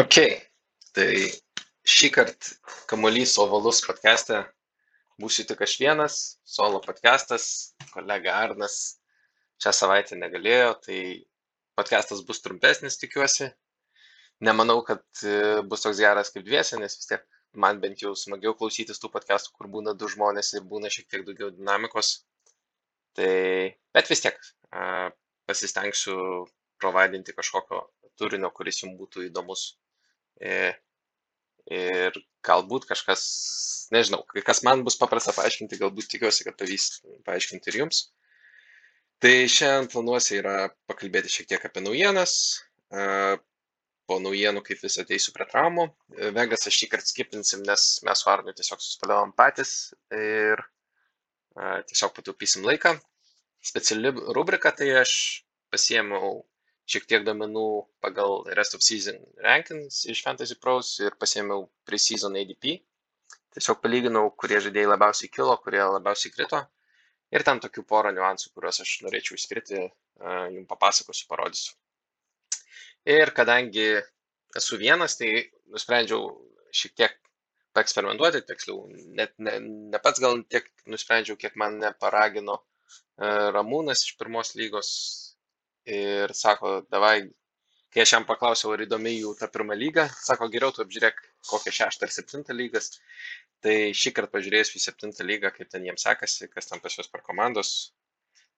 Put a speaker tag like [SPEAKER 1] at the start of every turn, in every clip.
[SPEAKER 1] Ok, tai šį kartą kamuolys ovalus podcast'e būsiu tik aš vienas, solo podcast'as, kolega Arnas šią savaitę negalėjo, tai podcast'as bus trumpesnis, tikiuosi. Nemanau, kad e, bus toks geras kaip dviese, nes vis tiek man bent jau smagiau klausytis tų podcast'ų, kur būna du žmonės ir būna šiek tiek daugiau dinamikos. Tai, bet vis tiek, pasistengsiu provaidinti kažkokio turinio, kuris jums būtų įdomus ir galbūt kažkas, nežinau, kas man bus paprasta paaiškinti, galbūt tikiuosi, kad pavyks paaiškinti ir jums. Tai šiandien planuosi yra pakalbėti šiek tiek apie naujienas, e, po naujienų, kaip vis ateisiu prie traumų. Vegas aš šį kartą skipinsim, nes mes su Arnu tiesiog suspėliavom patys ir e, tiesiog pataupysim laiką. Speciali rubrika, tai aš pasiėmiau šiek tiek duomenų pagal rest of season rankings iš Fantasy Pros ir pasiėmiau pre-season ADP. Tiesiog palyginau, kurie žaidėjai labiausiai kilo, kurie labiausiai krito. Ir ten tokių porą niuansų, kuriuos aš norėčiau išskirti, jums papasakosiu, parodysiu. Ir kadangi esu vienas, tai nusprendžiau šiek tiek paeksperimentuoti, tiksliau, net ne, ne pats gal tiek nusprendžiau, kiek man neparagino Ramūnas iš pirmos lygos ir sako, davai, kai aš jam paklausiau, ar įdomi jų ta pirma lyga, sako, geriau tu apžiūrėk kokią šeštą ar septintą lygas. Tai šį kartą pažiūrėjus į septintą lygą, kaip ten jiems sekasi, kas ten pas juos per komandos.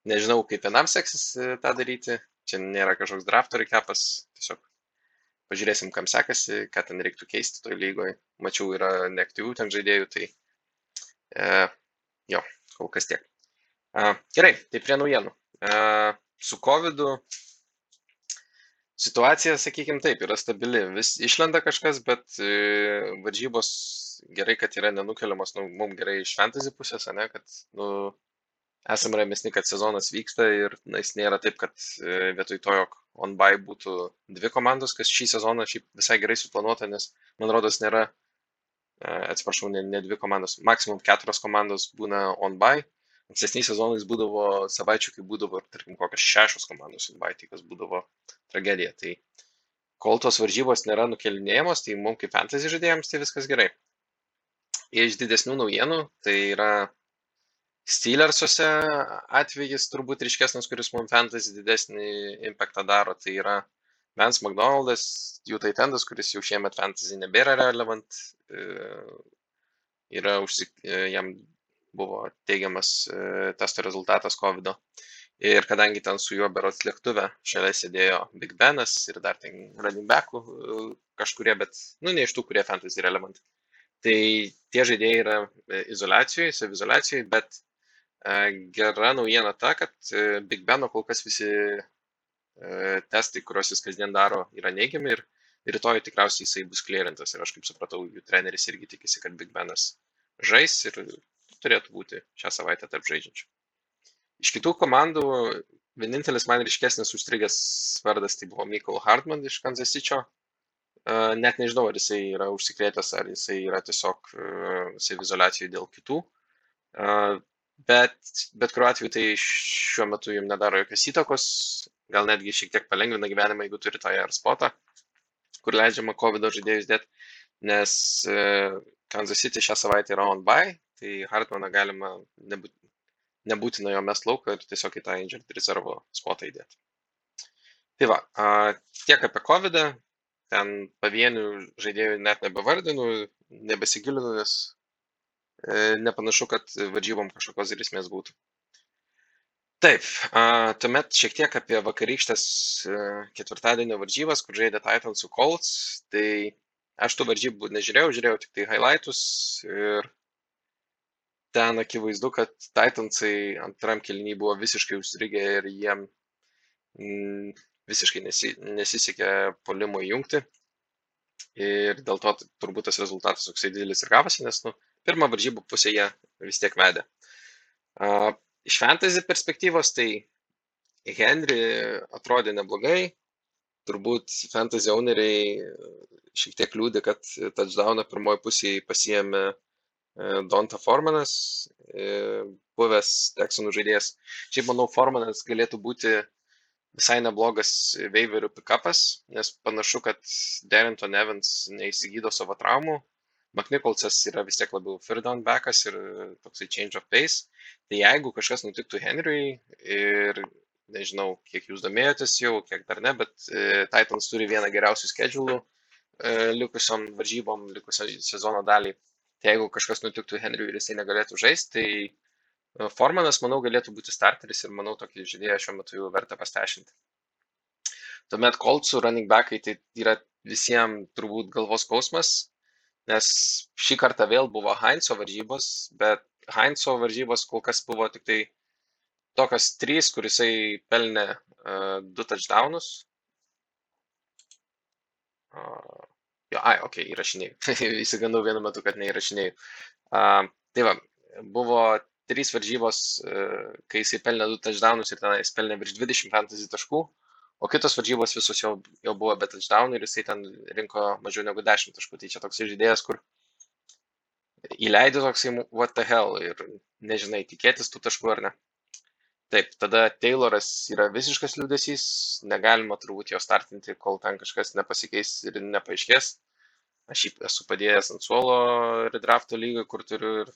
[SPEAKER 1] Nežinau, kaip vienam seksis e, tą daryti. Čia nėra kažkoks drafto reikapas, tiesiog pažiūrėsim, kam sekasi, ką ten reiktų keisti toj lygoje. Mačiau, yra neaktyvių ten žaidėjų, tai e, jo, kol kas tiek. A, gerai, tai prie naujienų. A, su covidu situacija, sakykime taip, yra stabili. Vis išlenda kažkas, bet e, varžybos gerai, kad yra nenukeliamas, nu, mums gerai iš fantasy pusės, ne, kad, nu, esame ramesni, kad sezonas vyksta ir na, jis nėra taip, kad e, vietoj to, jog on buy būtų dvi komandos, kas šį sezoną šiaip visai gerai suplanuota, nes, man rodos, nėra, e, atsiprašau, ne, ne dvi komandos, maksimum keturios komandos būna on buy ankstesniais sezonais būdavo savaičių, kai būdavo, tarkim, kokios šešios komandos invite, kas būdavo tragedija. Tai kol tos varžybos nėra nukelinėjamos, tai mums kaip fantasy žaidėjams tai viskas gerai. Iš didesnių naujienų, tai yra Steelersuose atvejis turbūt ryškesnis, kuris mums fantasy didesnį impactą daro, tai yra Vance McDonaldas, jų taitendas, kuris jau šiemet fantasy nebėra relevant, e, yra užsik, e, jam buvo teigiamas e, testo rezultatas COVID. -o. Ir kadangi ten su juo berots lėktuve šalia sėdėjo Big Benas ir dar ten running backų e, kažkurie, bet, nu, ne iš tų, kurie fantasy relevant. Tai tie žaidėjai yra e, izolacijoje, savizolacijoje, bet gera naujiena ta, kad Big Beno kol kas visi testai, kuriuos jis kasdien daro, yra neigiami ir rytoj tikriausiai jisai bus klėrintas. Ir aš kaip supratau, jų treneris irgi tikisi, kad Big Benas žais ir turėtų būti šią savaitę tarp žaidžiančių. Iš kitų komandų vienintelis man ryškesnis užstrigęs vardas tai buvo Michael Hartman iš Kansas City. Uh, net nežinau, ar jisai yra užsikrėtęs, ar jisai yra tiesiog uh, savizolacijoje dėl kitų. Uh, bet, bet kuriuo atveju tai šiuo metu jums nedaro jokios įtakos, gal netgi šiek tiek palengvina gyvenimą, jeigu turite AR spotą, kur leidžiama COVID žaidėjus dėti, nes Kansas City šią savaitę yra on buy, tai Hartmaną galima nebūt, nebūtina jo mes lauką ir tiesiog į tą injured reservo spotą įdėti. Tai va, tiek apie COVID, -ą. ten pavienių žaidėjų net nebevardinu, nebesigilinu, nes e, nepanašu, kad varžybom kažkokios grėsmės būtų. Taip, tuomet šiek tiek apie vakarykštės e, ketvirtadienio varžybas, kur žaidė Titans su Colts. Tai aš tų varžybų nežiūrėjau, žiūrėjau tik tai highlightus ir ten akivaizdu, kad Titansai antram kelnyje buvo visiškai užstrigę ir jiem mm, visiškai nesi, nesisekė polimo įjungti. Ir dėl to turbūt tas rezultatas toksai didelis ir gavosi, nes nu, pirmą varžybų pusę jie vis tiek vedė. Uh, iš fantasy perspektyvos tai Henry atrodė neblogai, turbūt fantasy owneriai šiek tiek liūdė, kad touchdowną pirmoji pusėje pasiėmė E, Donta Formanas, e, buvęs Texanų žaidėjas. Šiaip manau, Formanas galėtų būti visai neblogas veiverių pikapas, nes panašu, kad Darrington Evans neįsigydo savo traumų. McNicholsas yra vis tiek labiau third down backas ir toksai change of pace. Tai jeigu kažkas nutiktų Henryui ir nežinau, kiek jūs domėjotės jau, kiek dar ne, bet e, Titans turi vieną geriausių schedulų e, likusiom varžybom, likusiam sezono dalį. Tai jeigu kažkas nutiktų Henryui ir jisai negalėtų žaisti, tai E, Formanas, manau, galėtų būti starteris ir manau, tokį žaidėją šiuo metu jau verta pastešinti. Tuomet Koltsų running backai tai yra visiems turbūt galvos skausmas, nes šį kartą vėl buvo Heinzo varžybos, bet Heinzo varžybos kol kas buvo tik tai tokios trys, kur jisai pelnė uh, du touchdownus. Uh, jo, ai, okay, įrašinėjau. Įsigandau vienu metu, kad neįrašinėjau. Uh, tai va, buvo trys varžybos, e, kai jisai pelnė du touchdownus ir ten jis pelnė virš 20 fantasy taškų, o kitos varžybos visos jau, jau buvo be touchdownų ir jisai ten rinko mažiau negu 10 taškų. Tai čia toks žaidėjas, kur įleidė toksai what the hell ir nežinai, tikėtis tų taškų ar ne. Taip, tada Tayloras yra visiškas liūdėsys, negalima turbūt jo startinti, kol ten kažkas nepasikeis ir nepaaiškės. Aš jį esu padėjęs ant suolo redrafto lygą, kur turiu ir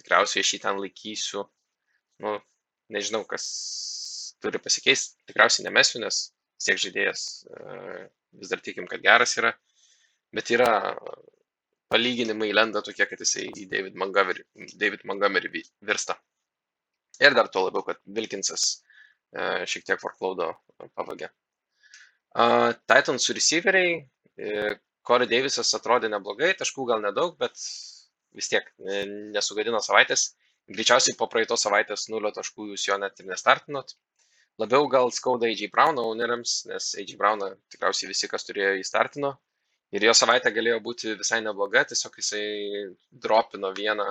[SPEAKER 1] tikriausiai aš jį ten laikysiu. Nu, nežinau, kas turi pasikeisti. Tikriausiai nemesiu, nes siek žaidėjas e, vis dar tikim, kad geras yra. Bet yra palyginimai lenda tokie, kad jisai į David Montgomery, David Montgomery virsta. Ir dar tuo labiau, kad Wilkinsas e, šiek tiek workloado pavagė. Titans receiveriai, e, Corey Davisas atrodė neblogai, taškų gal nedaug, bet vis tiek nesugadino savaitės. Greičiausiai po praeitos savaitės nulio taškų jūs jo net ir nestartinot. Labiau gal skauda AJ Brown owneriams, nes AJ Browną tikriausiai visi, kas turėjo, įstartino. Ir jo savaitė galėjo būti visai nebloga, tiesiog jisai dropino vieną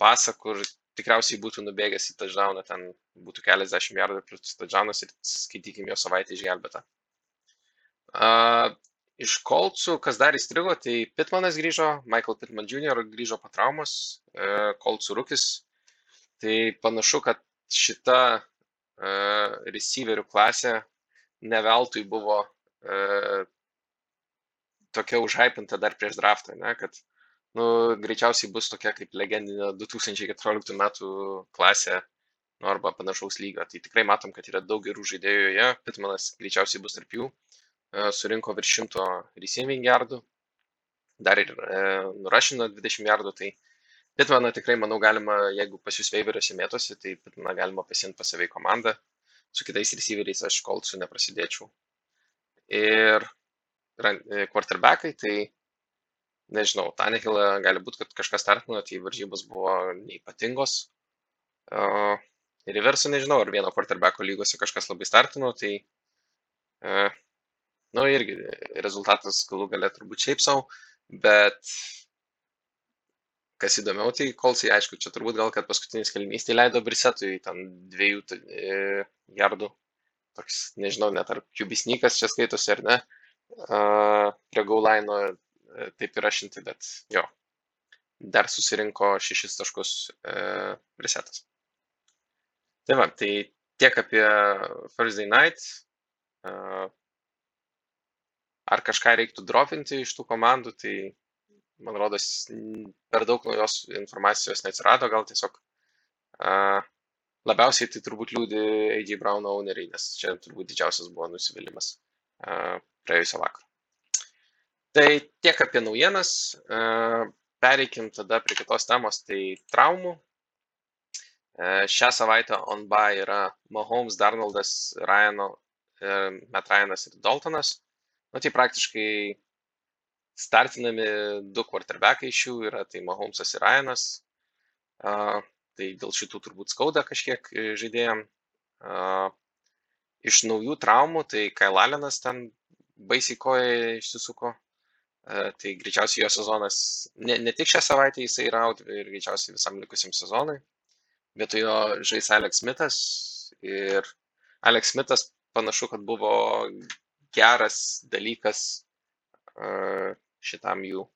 [SPEAKER 1] pasą, kur tikriausiai būtų nubėgęs į touchdowną, ten būtų keliasdešimt jardų plus touchdownas ir skaitykim jo savaitę išgelbėtą. Uh, iš kolcų kas dar įstrigo tai pitmanas grįžo michael pitman junior grįžo po traumos e, kolcų rūkis tai panašu kad šita e, receiverių klasė ne veltui buvo e, tokia užhypinta dar prieš draftą, ne, kad nu, greičiausiai bus tokia kaip legendinė 2014 metų klasė nu, arba panašaus lygio. Tai tikrai matom, kad yra daug gerų žaidėjų joje, Pitmanas greičiausiai bus tarp jų. E, surinko virš 100 receiving yardų, dar ir e, nurašino 20 yardų, tai Pitmaną tikrai, manau, galima, jeigu pas jūs veiveriuose mėtosi, tai Pitmaną galima pasimti pas savai komandą, su kitais receiveriais aš kolcų neprasidėčiau. Ir e, quarterbackai, tai nežinau, Tanehilą gali būti, kad kažkas startino, tai varžybos buvo neipatingos. Uh, ir į versą nežinau, ar vieno quarterbacko lygose kažkas labai startino, tai uh, nu irgi rezultatas galų gale turbūt šiaip sau, bet kas įdomiau, tai kolsai, aišku, čia turbūt gal, kad paskutinis kalnys tai leido Brisetui ten dviejų e, jardų, toks, nežinau, net ar kubisnikas čia skaitosi ar ne, prie gaulaino e, taip yra šimtai, bet jo, dar susirinko šešis taškus e, Brisetas. Tai va, tai tiek apie Thursday night. Uh, ar kažką reiktų dropinti iš tų komandų, tai man rodos per daug naujos informacijos neatsirado, gal tiesiog uh, labiausiai tai turbūt liūdi AJ Brown owneriai, nes čia turbūt didžiausias buvo nusivylimas uh, praėjusio vakaro. Tai tiek apie naujienas, uh, pereikim tada prie kitos temos, tai traumų. Uh, šią savaitę on by yra Mahomes, Darnoldas, Ryano, uh, Matt Ryanas ir Daltonas. Nu, tai praktiškai startinami du quarterbackai iš jų yra, tai Mahomesas ir Ryanas. Tai dėl šitų turbūt skauda kažkiek e, žaidėjim. Uh, iš naujų traumų, tai Kailalinas ten baisiai koja išsisuko. Uh, tai greičiausiai jo sezonas, ne, ne tik šią savaitę jisai yra out ir greičiausiai visam likusiam sezonui. Vietoj jo žais Alex Smithas ir Alex Smithas panašu, kad buvo geras dalykas šitam jų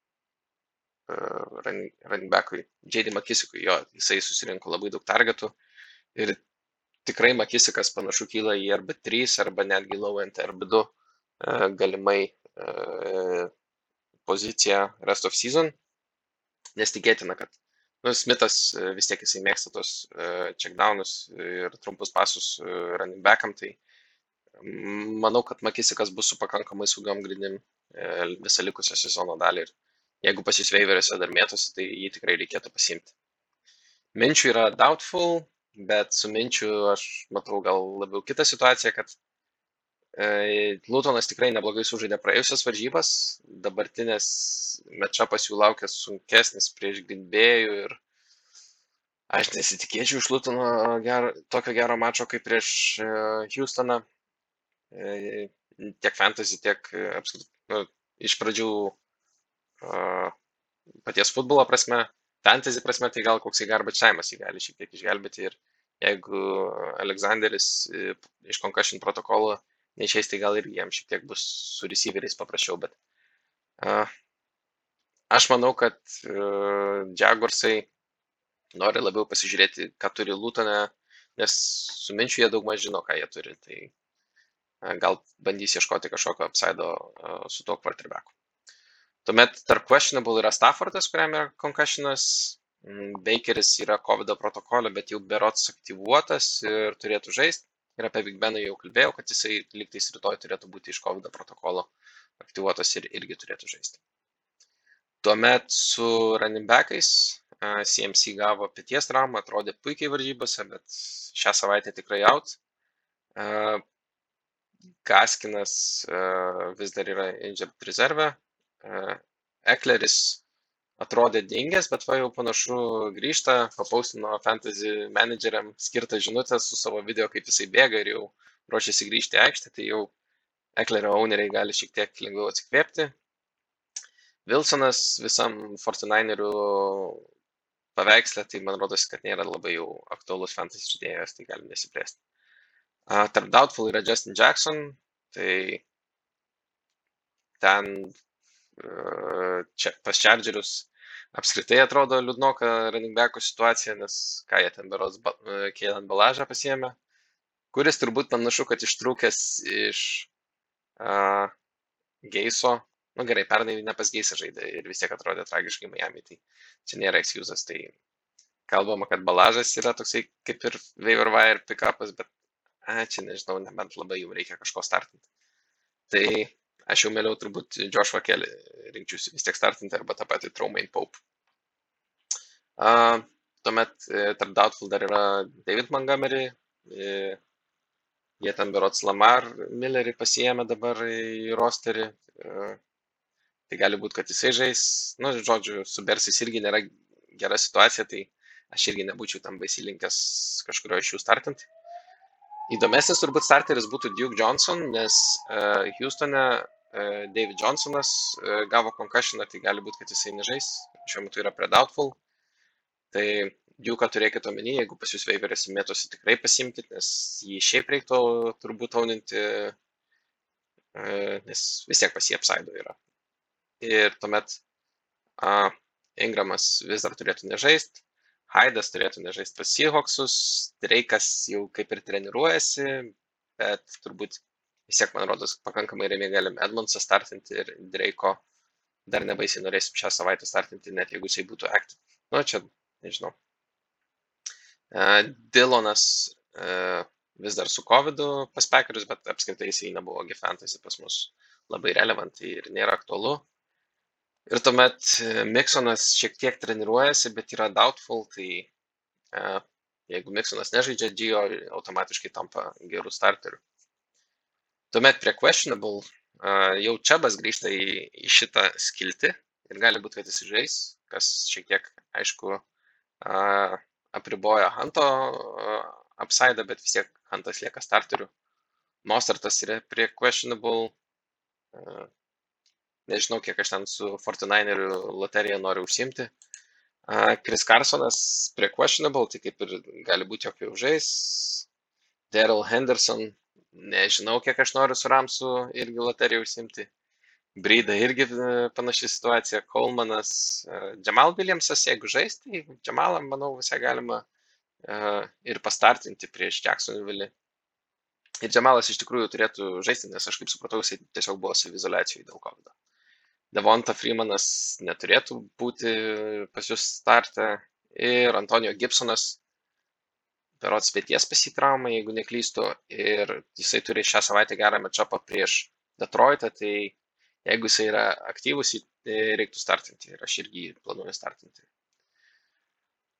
[SPEAKER 1] running backui, J.D. Makisikui, jo, jisai susirinko labai daug targetų ir tikrai Makisikas panašu kyla į RB3 arba netgi low end RB2 galimai poziciją rest of season, nes tikėtina, kad nu, Smithas vis tiek jisai mėgsta tos checkdownus ir trumpus pasus running backam, tai manau, kad Makisikas bus su pakankamai saugiom grindim visą likusią sezono dalį ir jeigu pas jūs veiveriuose dar mėtosi, tai jį tikrai reikėtų pasimti. Minčių yra doubtful, bet su minčiu aš matau gal labiau kitą situaciją, kad e, Lutonas tikrai neblogai sužaidė praėjusias varžybas, dabartinės mečapas jų laukia sunkesnis prieš Grindbėjų ir aš nesitikėčiau iš Lutono gero, tokio gero mačo kaip prieš e, Houstoną. E, tiek fantasy, tiek apskritai, nu, iš pradžių paties futbolo prasme, fantasy prasme, tai gal koksai garbage time'as jį gali šiek tiek išgelbėti ir jeigu Aleksanderis e, iš concussion protokolo neišeis, tai gal ir jiems šiek tiek bus su receiveriais paprasčiau, bet uh, aš manau, kad uh, Jaguarsai nori labiau pasižiūrėti, ką turi Lūtonė, nes su minčiu jie daug maž žino, ką jie turi, tai uh, gal bandys ieškoti kažkokio apsaido uh, su tuo quarterbacku. Tuomet tarp questionable yra Staffordas, kuriam yra concussionas, Bakeris yra COVID protokole, bet jau berots aktyvuotas ir turėtų žaisti. Ir apie Big Beną jau kalbėjau, kad jisai lygtais rytoj turėtų būti iš COVID protokolo aktyvuotas ir irgi turėtų žaisti. Tuomet su running backais CMC gavo pėties traumą, atrodė puikiai varžybose, bet šią savaitę tikrai out. Gaskinas vis dar yra injured rezerve, Ekleris atrodė dingęs, bet va jau panašu grįžta, papaustino fantasy manageriam skirtą žinutę su savo video, kaip jisai bėga ir jau ruošiasi grįžti į aikštę, tai jau Eklerio owneriai gali šiek tiek lengviau atsikvėpti. Wilsonas visam 49erių paveikslę, tai man rodos, kad nėra labai jau aktualus fantasy žaidėjas, tai galim nesiplėsti. Tarp Doubtful yra Justin Jackson, tai ten čia pas Chargerius apskritai atrodo liūdnoka running backų situacija, nes ką jie ten beros Kėlan Balažą pasiemė, kuris turbūt panašu, kad ištrūkęs iš uh, Geiso, nu gerai, pernai ne pas Geisą žaidė ir vis tiek atrodė tragiškai Miami, tai čia nėra excusas, tai kalbama, kad Balažas yra toksai kaip ir waiver wire pickupas, bet a, čia nežinau, nebent labai jau reikia kažko startinti. Tai aš jau mieliau turbūt Joshua Kelly rinkčiausi vis tiek startinti arba tą patį Traumain Pope. Uh, tuomet e, tarp Doubtful dar yra David Montgomery, e, jie ten berots Lamar Millerį pasijėmė dabar į rosterį, e, tai gali būti, kad jisai žais, nu, žodžiu, su Bersais irgi nėra gera situacija, tai aš irgi nebūčiau tam baisiai linkęs kažkurio iš jų startinti. Įdomesnis turbūt starteris būtų Duke Johnson, nes Houstone David Johnsonas gavo concussioną, tai gali būti, kad jisai nežais, šiuo metu yra prie doubtful. Tai Duke turėkite omeny, jeigu pas jūs veiverės mėtosi, tikrai pasimkite, nes jį šiaip reiktų turbūt auninti, nes vis tiek pas jį apsaido yra. Ir tuomet uh, Ingramas vis dar turėtų nežaisti, Haidas turėtų nežaisti pas Seahawksus, Dreikas jau kaip ir treniruojasi, bet turbūt vis tiek, man rodos, pakankamai ramiai galim Edmondsą startinti ir Dreiko dar nebaisiai norėsim šią savaitę startinti, net jeigu jisai būtų active. Nu, čia, nežinau. Uh, Dilonas uh, vis dar su COVID pas Packerius, bet apskritai jisai nebuvo G-Fantasy pas mus labai relevant ir nėra aktualu. Ir tuomet Miksonas šiek tiek treniruojasi, bet yra doubtful, tai jeigu Miksonas nežaidžia, Gio automatiškai tampa gerų starterių. Tuomet prie questionable jau Čebas grįžta į, į šitą skiltį ir gali būti, kad jis žais, kas šiek tiek, aišku, apriboja Hanto apsaidą, bet vis tiek Hantas lieka starteriu. Mostartas yra prie questionable. Nežinau, kiek aš ten su 49erių loterija noriu užsimti. Chris Carsonas prie questionable, tai kaip ir gali būti, jau žais. Daryl Henderson nežinau, kiek aš noriu su Ramsu irgi loteriją užsimti. Bryda irgi e, panaši situacija. Kolmanas, e, Williamsas, jeigu žaisti, tai Džamalą, manau, visai galima ir pastartinti prieš Jacksonville. Ir Džemalas iš tikrųjų turėtų žaisti, nes aš kaip supratau, jis tiesiog buvo savizolacijoje dėl COVID. Devonta Freemanas neturėtų būti pas jūs startę ir Antonijo Gibsonas berods pėties pasitraumą, jeigu neklystu, ir jisai turi šią savaitę gerą matchupą prieš Detroitą, tai jeigu jisai yra aktyvus, jį reiktų startinti ir aš irgi planuoju startinti.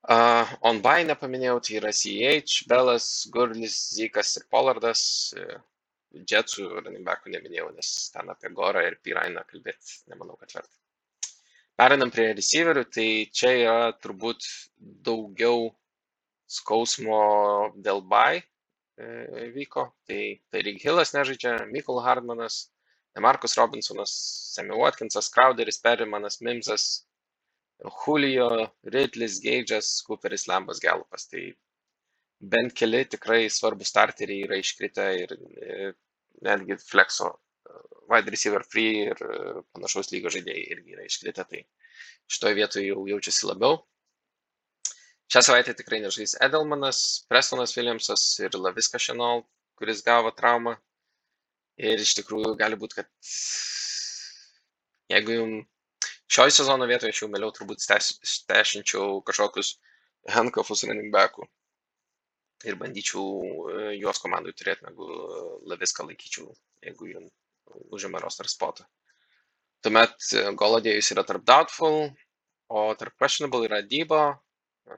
[SPEAKER 1] Uh, on by nepaminėjau, tai yra CH, Belas, Gurlis, Zikas ir Pollardas. Jetsų running backų neminėjau, nes ten apie Gorą ir Pirainą kalbėti nemanau, kad verta. Perinam prie receiverių, tai čia yra turbūt daugiau skausmo dėl by e, vyko. Tai, tai Rig Hillas nežaidžia, Mikul Hardmanas, Markus Robinsonas, Sammy Watkinsas, Crowderis, Perrimanas, Mimsas, Julio, Ridlis, Geidžas, Cooperis, Lambas, Galupas. Tai bent keli tikrai svarbus starteriai yra iškritę ir e, netgi flexo e, wide receiver free ir panašaus lygio žaidėjai irgi yra iškritę, tai šitoje vietoje jau jaučiasi labiau. Šią savaitę tikrai nežais Edelmanas, Prestonas Williamsas ir Laviska Chanel, kuris gavo traumą. Ir iš tikrųjų gali būti, kad jeigu jums Šioje sezono vietoje aš jau mieliau turbūt stešinčiau kažkokius handcuffus running backų ir bandyčiau e, juos komandai turėti, negu Laviską laikyčiau, jeigu jų užima roster spotą. Tuomet e, Golodėjus yra tarp doubtful, o tarp questionable yra Dybo,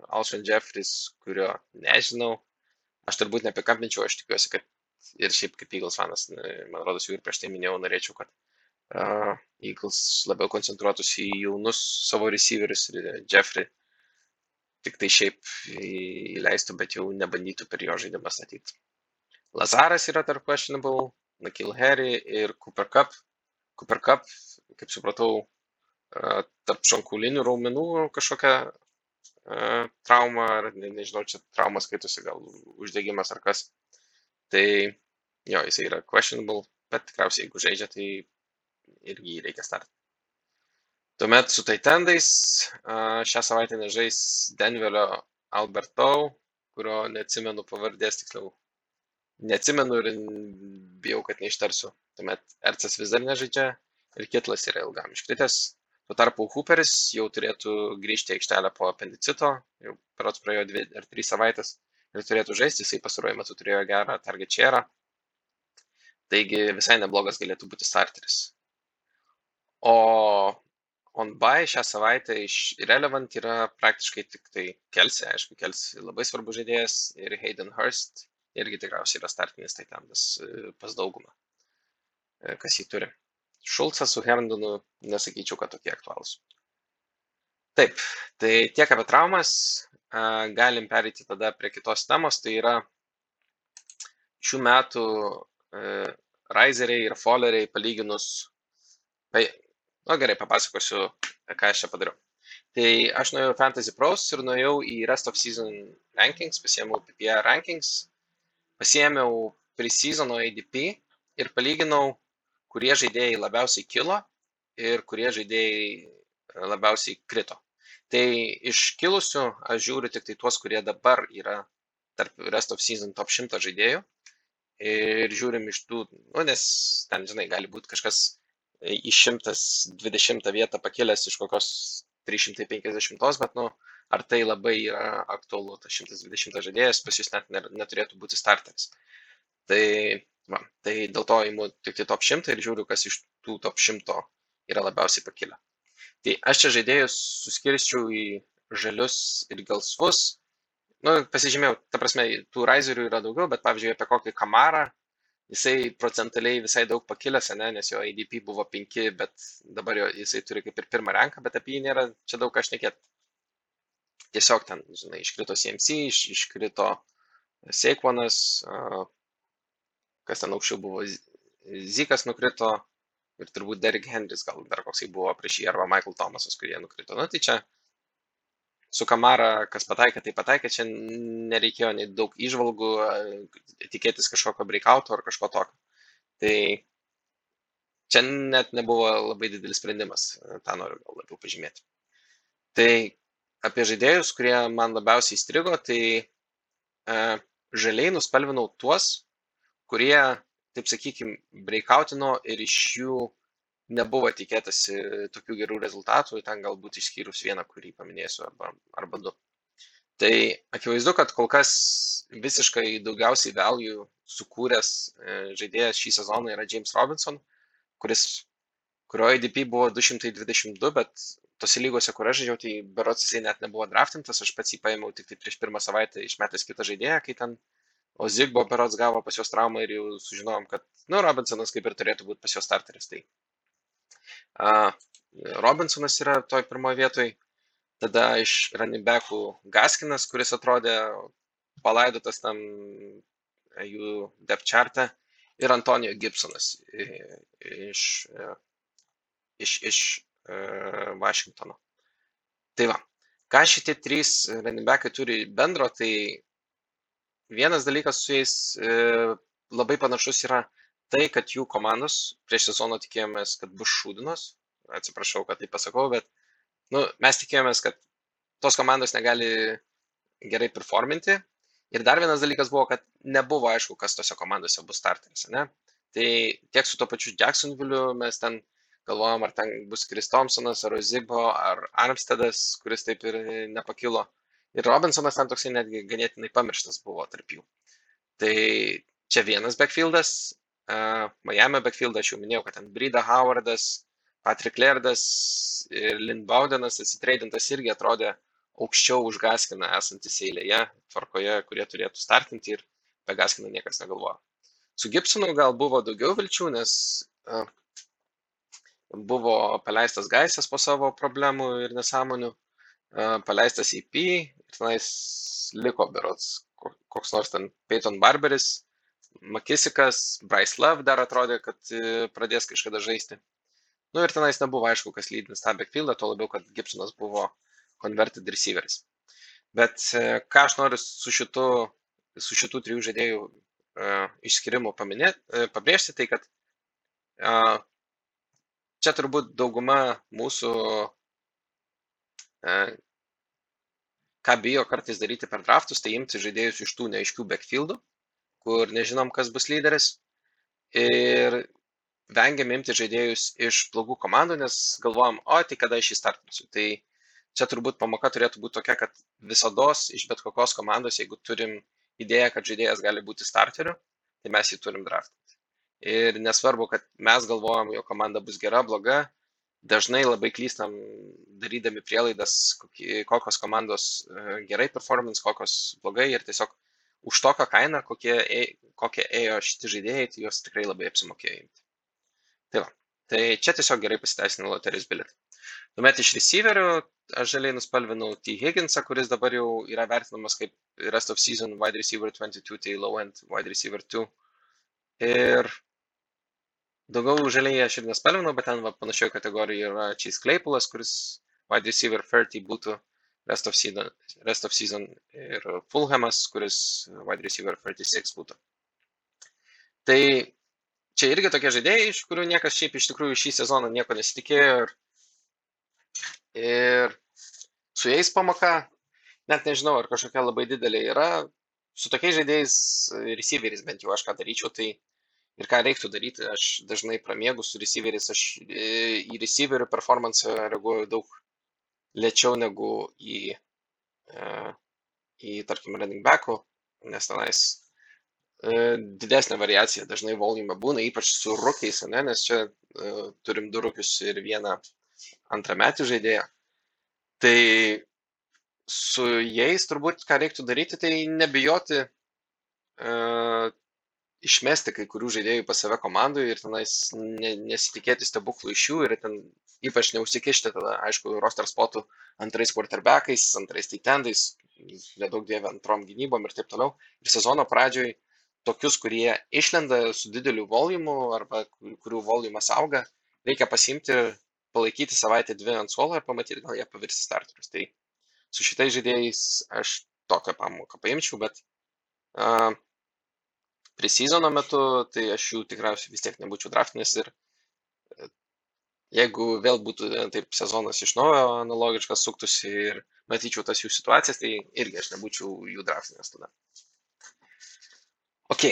[SPEAKER 1] Alshon Jeffries, kurio nežinau. Aš turbūt nepikampinčiau, aš tikiuosi, kad ir šiaip kaip Eagles fanas, man rodos, jau ir prieš tai minėjau, norėčiau, kad uh, Eagles labiau koncentruotųsi į jaunus savo receiverius ir Jeffrey tik tai šiaip įleistų, bet jau nebandytų per jo žaidimą statyti. Lazaras yra tarp questionable, Nakil Harry ir Cooper Cup. Cooper Cup, kaip supratau, tarp šonkulinių raumenų kažkokia uh, trauma, ar ne, nežinau, čia trauma skaitosi, gal uždegimas ar kas. Tai jo, jisai yra questionable, bet tikriausiai jeigu žaidžia, tai irgi jį reikia startinti. Tuomet su Taitendais šią savaitę nežais Denverio Albertau, kurio neatsimenu pavardės tiksliau. Neatsimenu ir bijau, kad neištarsiu. Tuomet Ercas vis dar nežaidžia ir Kitlas yra ilgam iškritęs. Tuo tarpu Hooperis jau turėtų grįžti į aikštelę po apendicito, jau perots praėjo dvi ar trys savaitės ir turėtų žaisti, jisai pastaruoju metu turėjo gerą target share. Taigi visai neblogas galėtų būti starteris. O on by šią savaitę iš relevant yra praktiškai tik tai Kelsi, aišku, Kelsi labai svarbus žaidėjas ir Hayden Hurst irgi tikriausiai yra startinis taitandas e, pas daugumą, e, kas jį turi. Šulcas su Herndonu nesakyčiau, kad tokie aktualūs. Taip, tai tiek apie traumas, galim pereiti tada prie kitos temos, tai yra šių metų e, riseriai ir folleriai palyginus Nu gerai, papasakosiu, ką aš čia padariau. Tai aš nuėjau Fantasy Pros ir nuėjau į Rest of Season rankings, pasiėmiau PPR rankings, pasiėmiau pre-seasono ADP ir palyginau, kurie žaidėjai labiausiai kilo ir kurie žaidėjai labiausiai krito. Tai iš kilusių aš žiūriu tik tai tuos, kurie dabar yra tarp Rest of Season top 100 žaidėjų ir žiūrim iš tų, nu, nes ten, žinai, gali būti kažkas į 120 vietą pakilęs iš kokios 350, bet, nu, ar tai labai yra aktualu, tas 120 žaidėjas pas jūs net neturėtų būti starteris. Tai, va, tai dėl to įimu tik tai top 100 ir žiūriu, kas iš tų top 100 yra labiausiai pakilę. Tai aš čia žaidėjus suskirščiau į žalius ir gelsvus. Nu, pasižymėjau, ta prasme, tų raizerių yra daugiau, bet pavyzdžiui, apie kokį kamarą jisai procentaliai visai daug pakilęs, ne, nes jo ADP buvo 5, bet dabar jo, jisai turi kaip ir pirmą ranką, bet apie jį nėra čia daug ką šnekėti. Tiesiog ten, žinai, iškrito CMC, iš, iškrito Seikvonas, kas ten aukščiau buvo, Zikas nukrito ir turbūt Derek Henrys gal dar koksai buvo prieš jį arba Michael Thomasas, kurie nukrito. Na tai čia su Kamara, kas pataikė, tai pataikė, čia nereikėjo nei daug išvalgų, tikėtis kažkokio breakouto ar kažko tokio. Tai čia net nebuvo labai didelis sprendimas, tą noriu gal labiau pažymėti. Tai apie žaidėjus, kurie man labiausiai įstrigo, tai e, žaliai nuspalvinau tuos, kurie, taip sakykime, breikautino ir iš jų nebuvo tikėtasi tokių gerų rezultatų, ten galbūt išskyrus vieną, kurį paminėsiu, arba, arba du. Tai akivaizdu, kad kol kas visiškai daugiausiai value sukūręs e, žaidėjas šį sezoną yra James Robinson, kuris, kurio IDP buvo 222, bet tose lygose, kur aš žaidžiau, tai berots jisai net nebuvo draftintas, aš pats jį paėmiau tik tai prieš pirmą savaitę išmetęs kitą žaidėją, kai ten Ozigbo berots gavo pas juos traumą ir jau sužinojom, kad, nu, Robinsonas kaip ir turėtų būti pas juos starteris. Tai uh, Robinsonas yra toj pirmoje vietoje, tada iš running backų Gaskinas, kuris atrodė palaidotas tam jų depth chartą ir Antonijo Gibsonas iš, iš, iš Vašingtono. Tai va, ką šitie trys running backai turi bendro, tai vienas dalykas su jais e, labai panašus yra tai, kad jų komandos prieš sezoną tikėjomės, kad bus šūdinos. Atsiprašau, kad tai pasakau, bet nu, mes tikėjomės, kad tos komandos negali gerai performinti. Ir dar vienas dalykas buvo, kad nebuvo aišku, kas tose komandose bus starteris. Ne? Tai tiek su to pačiu Jacksonville mes ten galvojom, ar ten bus Kris Thompsonas, ar Ozibo, ar Armstedas, kuris taip ir nepakilo. Ir Robinsonas ten toksai netgi ganėtinai pamirštas buvo tarp jų. Tai čia vienas backfieldas, uh, Miami backfieldas, aš jau minėjau, kad ten Brida Howardas, Patrick Lerdas ir Lynn Baudenas atsitreidintas irgi atrodė aukščiau už Gaskiną esantis eilėje, tvarkoje, kurie turėtų startinti ir apie Gaskiną niekas negalvoja. Su Gibsonu gal buvo daugiau vilčių, nes uh, buvo paleistas Gaisas po savo problemų ir nesąmonių, paleistas IP ir tenais liko berots koks nors ten Peyton Barberis, Makisikas, Bryce Love dar atrodė, kad e, pradės kažkada žaisti. Nu ir tenais nebuvo aišku, kas lydins tą backfieldą, tuo labiau, kad Gibsonas buvo converted receiveris. Bet e, ką aš noriu su šitu, su šitų trijų žaidėjų uh, išskirimu paminėti, uh, pabrėžti, tai kad uh, čia turbūt dauguma mūsų e, ką bijo kartais daryti per draftus, tai imti žaidėjus iš tų neaiškių backfieldų, kur nežinom, kas bus lyderis. Ir vengiam imti žaidėjus iš blogų komandų, nes galvojam, o tai kada aš įstartinsiu. Tai čia turbūt pamoka turėtų būti tokia, kad visada iš bet kokios komandos, jeigu turim idėją, kad žaidėjas gali būti starteriu, tai mes jį turim draftą. Ir nesvarbu, kad mes galvojam, jo komanda bus gera, bloga, dažnai labai klystam darydami prielaidas, kokios komandos e, gerai performance, kokios blogai ir tiesiog už tokią kainą, kokie, kokie ėjo šitie žaidėjai, tai juos tikrai labai apsimokėjo imti. Tai va, tai čia tiesiog gerai pasiteisino loterijos bilietą. Tuomet iš receiverių aš žaliai nuspalvinau T. Higginsą, kuris dabar jau yra vertinamas kaip rest of season wide receiver 22, tai low end wide receiver 2. Ir Daugiau žaliai aš ir nespalvinau, bet ten va, panašioje kategorijoje yra Chase Claypoolas, kuris wide receiver 30 būtų rest of season, rest of season ir Fulhamas, kuris wide receiver 36 būtų. Tai čia irgi tokie žaidėjai, iš kurių niekas šiaip iš tikrųjų šį sezoną nieko nesitikėjo ir, ir su jais pamoka, net nežinau, ar kažkokia labai didelė yra. Su tokiais žaidėjais, receiveriais bent jau aš ką daryčiau, tai ir ką reiktų daryti. Aš dažnai pramiegu su receiveriais, aš e, į receiverių performance reaguoju daug lėčiau negu į, e, į tarkim, running backų, nes tenais e, didesnė variacija dažnai volume būna, ypač su rukiais, ne, nes čia turim du rukius ir vieną antrametį žaidėją. Tai su jais turbūt ką reiktų daryti, tai nebijoti išmesti kai kurių žaidėjų pas save komandoje ir tenais ne, nesitikėti stebuklų iš jų ir ten ypač neužsikišti tada, aišku, roster spotų antrais quarterbackais, antrais taitendais, nedaug dievė antrom gynybom ir taip toliau. Ir sezono pradžioj tokius, kurie išlenda su dideliu volumu arba kurių volumas auga, reikia pasimti ir palaikyti savaitę dvi ant suolo ir pamatyti, gal jie pavirsi starterius. Tai su šitais žaidėjais aš tokią pamoką paimčiau, bet uh, presezono metu, tai aš jų tikriausiai vis tiek nebūčiau draftinės ir e, jeigu vėl būtų e, taip sezonas iš naujo analogiškas suktųsi ir matyčiau tas jų situacijas, tai irgi aš nebūčiau jų draftinės tada. Ok.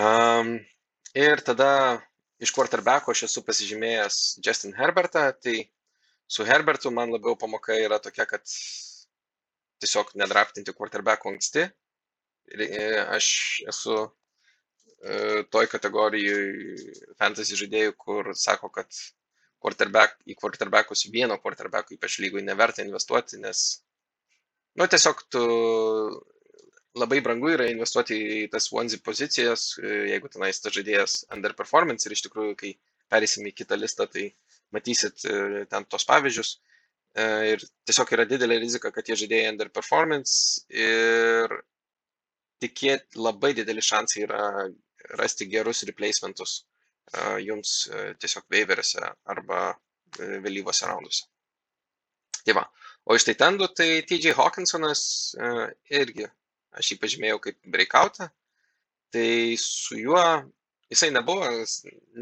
[SPEAKER 1] Um, ir tada iš quarterbacko aš esu pasižymėjęs Justin Herbertą, tai su Herbertu man labiau pamoka yra tokia, kad tiesiog nedraftinti quarterbackų anksti. Ir e, aš esu toj kategorijai fantasy žaidėjų, kur sako, kad quarterback, į quarterbackus vieno quarterbackų ypač lygui neverta investuoti, nes, nu, tiesiog tu labai brangu yra investuoti į tas onesie pozicijas, e, jeigu tenais tas žaidėjas underperformance ir iš tikrųjų, kai perėsim į kitą listą, tai matysit e, ten tos pavyzdžius. E, ir tiesiog yra didelė rizika, kad tie žaidėjai underperformance ir tikėt labai dideli šansai yra rasti gerus replacementus jums tiesiog waiveriuose arba vėlyvose raunduose. Tai va. O iš tai tendų, tai TJ Hawkinsonas irgi aš jį pažymėjau kaip breakoutą, tai su juo jisai nebuvo,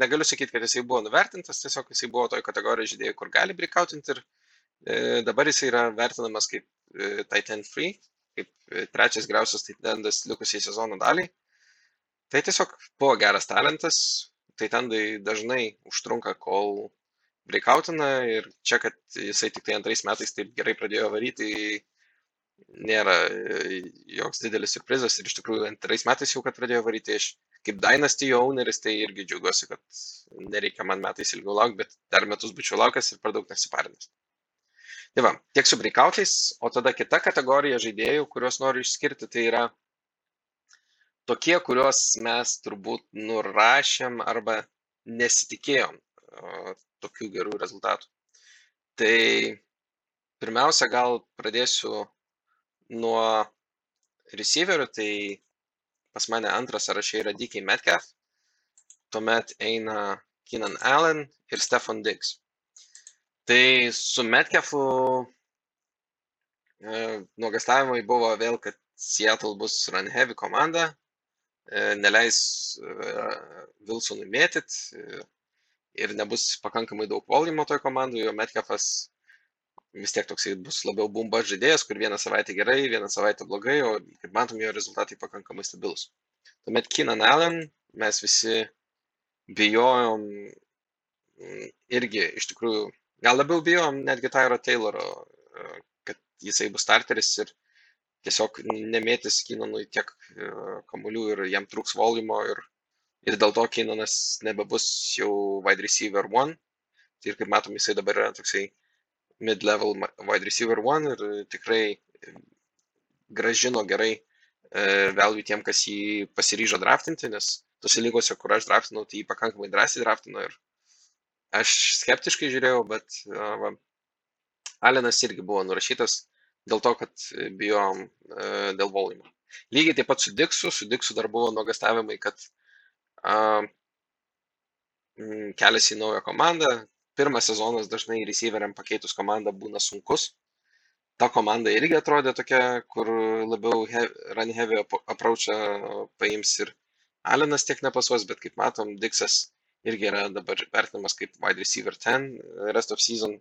[SPEAKER 1] negaliu sakyti, kad jisai buvo nuvertintas, tiesiog jisai buvo toj kategorijoje žaidėjų, kur gali breakoutinti ir e, dabar jisai yra vertinamas kaip e, Titan Free, kaip e, trečias geriausias Titandas likusiai sezono daliai. Tai tiesiog buvo geras talentas, Titandai dažnai užtrunka, kol breakoutina ir čia, kad jisai tik tai antrais metais taip gerai pradėjo varyti, nėra e, joks didelis surprizas ir iš tikrųjų antrais metais jau, kad pradėjo varyti iš kaip Dynasty owneris, tai irgi džiaugiuosi, kad nereikia man metais ilgiau laukti, bet dar metus būčiau laukęs ir per daug nesiparinęs. Tai va, tiek su breakoutais, o tada kita kategorija žaidėjų, kuriuos noriu išskirti, tai yra tokie, kuriuos mes turbūt nurašėm arba nesitikėjom tokių gerų rezultatų. Tai pirmiausia, gal pradėsiu nuo receiverių, tai pas mane antras sąraše yra DK Metcalf, tuomet eina Keenan Allen ir Stefan Diggs. Tai su Metcalfu e, nuogastavimai buvo vėl, kad Seattle bus run heavy komanda, e, neleis e, Wilsonui mėtyt ir nebus pakankamai daug volumo toj komandai, o Metcalfas vis tiek toksai bus labiau bumba žaidėjas, kur vieną savaitę gerai, vieną savaitę blogai, o kaip matom, jo rezultatai pakankamai stabilus. Tuomet Keenan Allen mes visi bijojom mm, irgi iš tikrųjų, gal labiau bijojom netgi Tyro Tayloro, e, kad jisai bus starteris ir tiesiog nemėtis Keenanui tiek e, kamuolių ir jam trūks volumo ir, ir dėl to Keenanas nebebus jau wide receiver one. Tai ir kaip matom, jisai dabar yra toksai mid-level wide receiver one ir tikrai gražino gerai e, value tiem, kas jį pasiryžo draftinti, nes tose lygose, kur aš draftinau, tai jį pakankamai drąsiai draftino ir aš skeptiškai žiūrėjau, bet va, Alenas irgi buvo nurašytas dėl to, kad bijom e, dėl volumo. Lygiai taip pat su Diksu, su Diksu dar buvo nuogastavimai, kad a, kelias į naują komandą, pirmas sezonas dažnai receiveriam pakeitus komandą būna sunkus. Ta komanda irgi atrodė tokia, kur labiau he, run heavy approachą paims ir Alenas tiek nepasuos, bet kaip matom, Dixas irgi yra dabar vertinamas kaip wide receiver 10 rest of season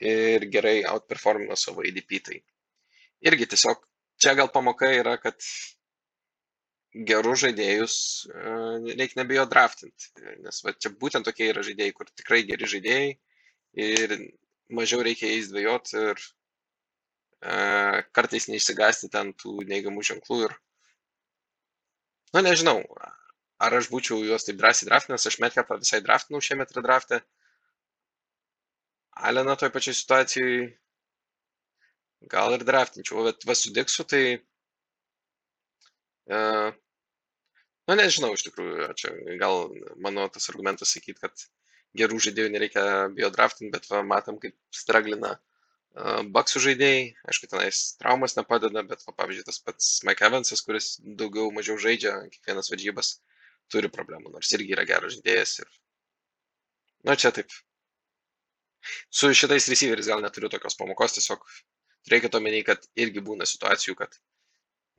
[SPEAKER 1] ir gerai outperformino savo ADP. Tai irgi tiesiog čia gal pamoka yra, kad gerus žaidėjus e, reikia nebijo draftinti. Nes va, čia būtent tokie yra žaidėjai, kur tikrai geri žaidėjai ir mažiau reikia jais dvėjoti ir e, kartais neišsigasti ten tų neigiamų ženklų ir, na nu, nežinau, ar aš būčiau juos taip drąsiai draftinęs, aš Metcalfą visai draftinau šiemet redraftę. Aleną toj pačiai situacijai gal ir draftinčiau, bet va su Diksu tai uh, nu nežinau iš tikrųjų čia gal mano tas argumentas sakyt kad gerų žaidėjų nereikia bijo draftint bet va matom kaip straglina baksų žaidėjai aišku tenais traumos nepadeda bet va pavyzdžiui tas pats Mike Evansas kuris daugiau mažiau žaidžia kiekvienas varžybas turi problemų nors irgi yra geras žaidėjas ir nu čia taip su šitais receiveriais gal neturiu tokios pamokos tiesiog turėkit omeny kad irgi būna situacijų kad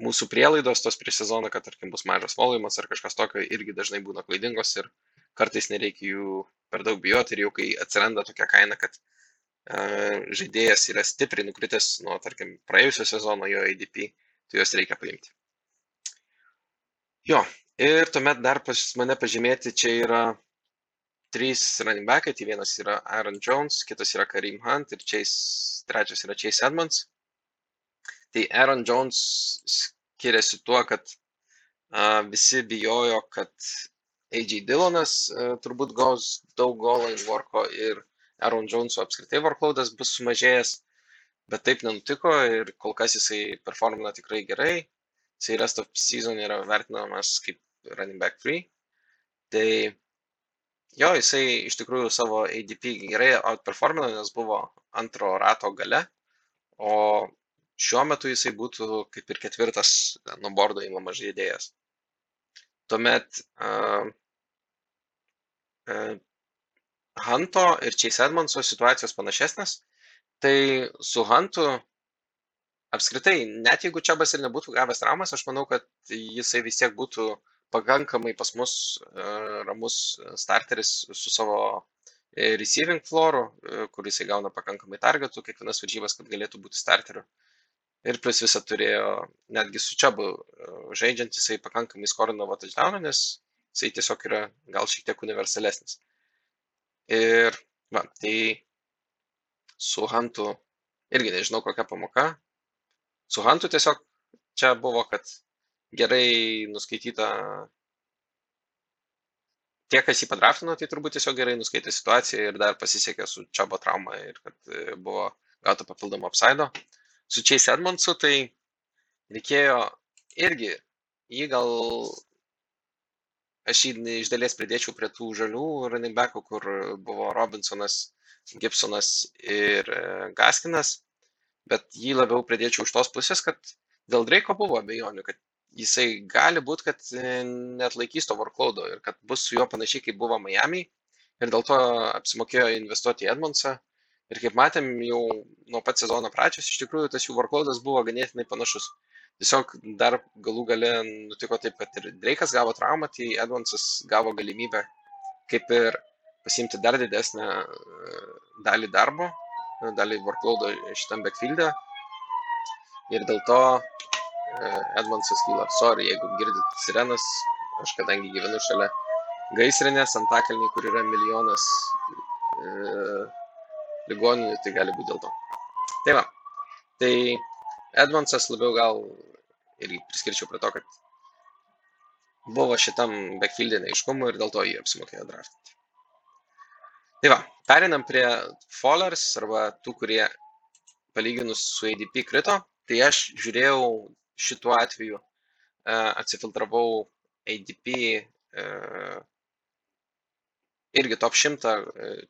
[SPEAKER 1] mūsų prielaidos tos prieš sezoną, kad tarkim bus mažas volumas ar kažkas tokio, irgi dažnai būna klaidingos ir kartais nereikia jų per daug bijoti ir jau kai atsiranda tokia kaina, kad uh, žaidėjas yra stipriai nukritęs nuo, tarkim, praėjusio sezono jo ADP, tai juos reikia paimti. Jo, Ir tuomet dar pas mane pažymėti, čia yra trys running backai, tai vienas yra Aaron Jones, kitas yra Kareem Hunt ir Chase, trečias yra Chase Edmonds. Tai Aaron Jones skiriasi tuo, kad a, visi bijojo, kad AJ Dillonas a, turbūt gaus daug goal worko ir Aaron Jones'o apskritai workloadas bus sumažėjęs, bet taip nenutiko ir kol kas jisai performina tikrai gerai. Jisai rest of season yra vertinamas kaip running back 3. Tai jo, jisai iš tikrųjų savo ADP gerai outperformino, nes buvo antro rato gale, o šiuo metu jisai būtų kaip ir ketvirtas nuo bordo įmamas žaidėjas. Tuomet uh, uh, Hunto ir Chase Edmondso situacijos panašesnės, tai su Huntu apskritai, net jeigu Čiabas ir nebūtų gavęs traumas, aš manau, kad jisai vis tiek būtų pakankamai pas mus uh, ramus starteris su savo receiving floru, kur jisai gauna pakankamai targetų kiekvienas varžybas, kad galėtų būti starteriu. Ir plus visą turėjo, netgi su Čiabu žaidžiant, jisai pakankamai skorinavo touchdowną, nes jisai tiesiog yra gal šiek tiek universalesnis. Ir, va, tai su Hantu irgi nežinau kokia pamoka. Su Hantu tiesiog čia buvo, kad gerai nuskaityta tie, kas jį padraftino, tai turbūt tiesiog gerai nuskaitė situaciją ir dar pasisekė su Čiabo trauma ir kad buvo gauta papildomo apsaido. Su Chase Edmondsu tai reikėjo irgi jį gal aš jį iš dalies pridėčiau prie tų žalių running backų, kur buvo Robinsonas, Gibsonas ir Gaskinas, bet jį labiau pridėčiau iš tos pusės, kad dėl Dreiko buvo abejonių, kad jisai gali būt, kad net laikys to workloado ir kad bus su juo panašiai, kaip buvo Miami ir dėl to apsimokėjo investuoti į Edmondsą. Ir kaip matėm jau nuo pat sezono pradžios, iš tikrųjų tas jų workloadas buvo ganėtinai panašus. Tiesiog dar galų gale nutiko taip, kad ir Dreikas gavo traumą, tai Edmondsas gavo galimybę kaip ir pasimti dar didesnę dalį darbo, dalį workloado šitam backfield'e. Ir dėl to Edmondsas kyla. Sorry, jeigu girdit sirenas, aš kadangi gyvenu šalia gaisrinės, antakalniai, kur yra milijonas e, ligoninių, tai gali būti dėl to. Tai va, tai Edmondsas labiau gal irgi priskirčiau prie to, kad buvo šitam backfield'e neiškumų ir dėl to jį apsimokėjo draftinti. Tai va, perinam prie fallers arba tų, kurie palyginus su ADP krito. Tai aš žiūrėjau šituo atveju, atsifiltravau ADP irgi top 100,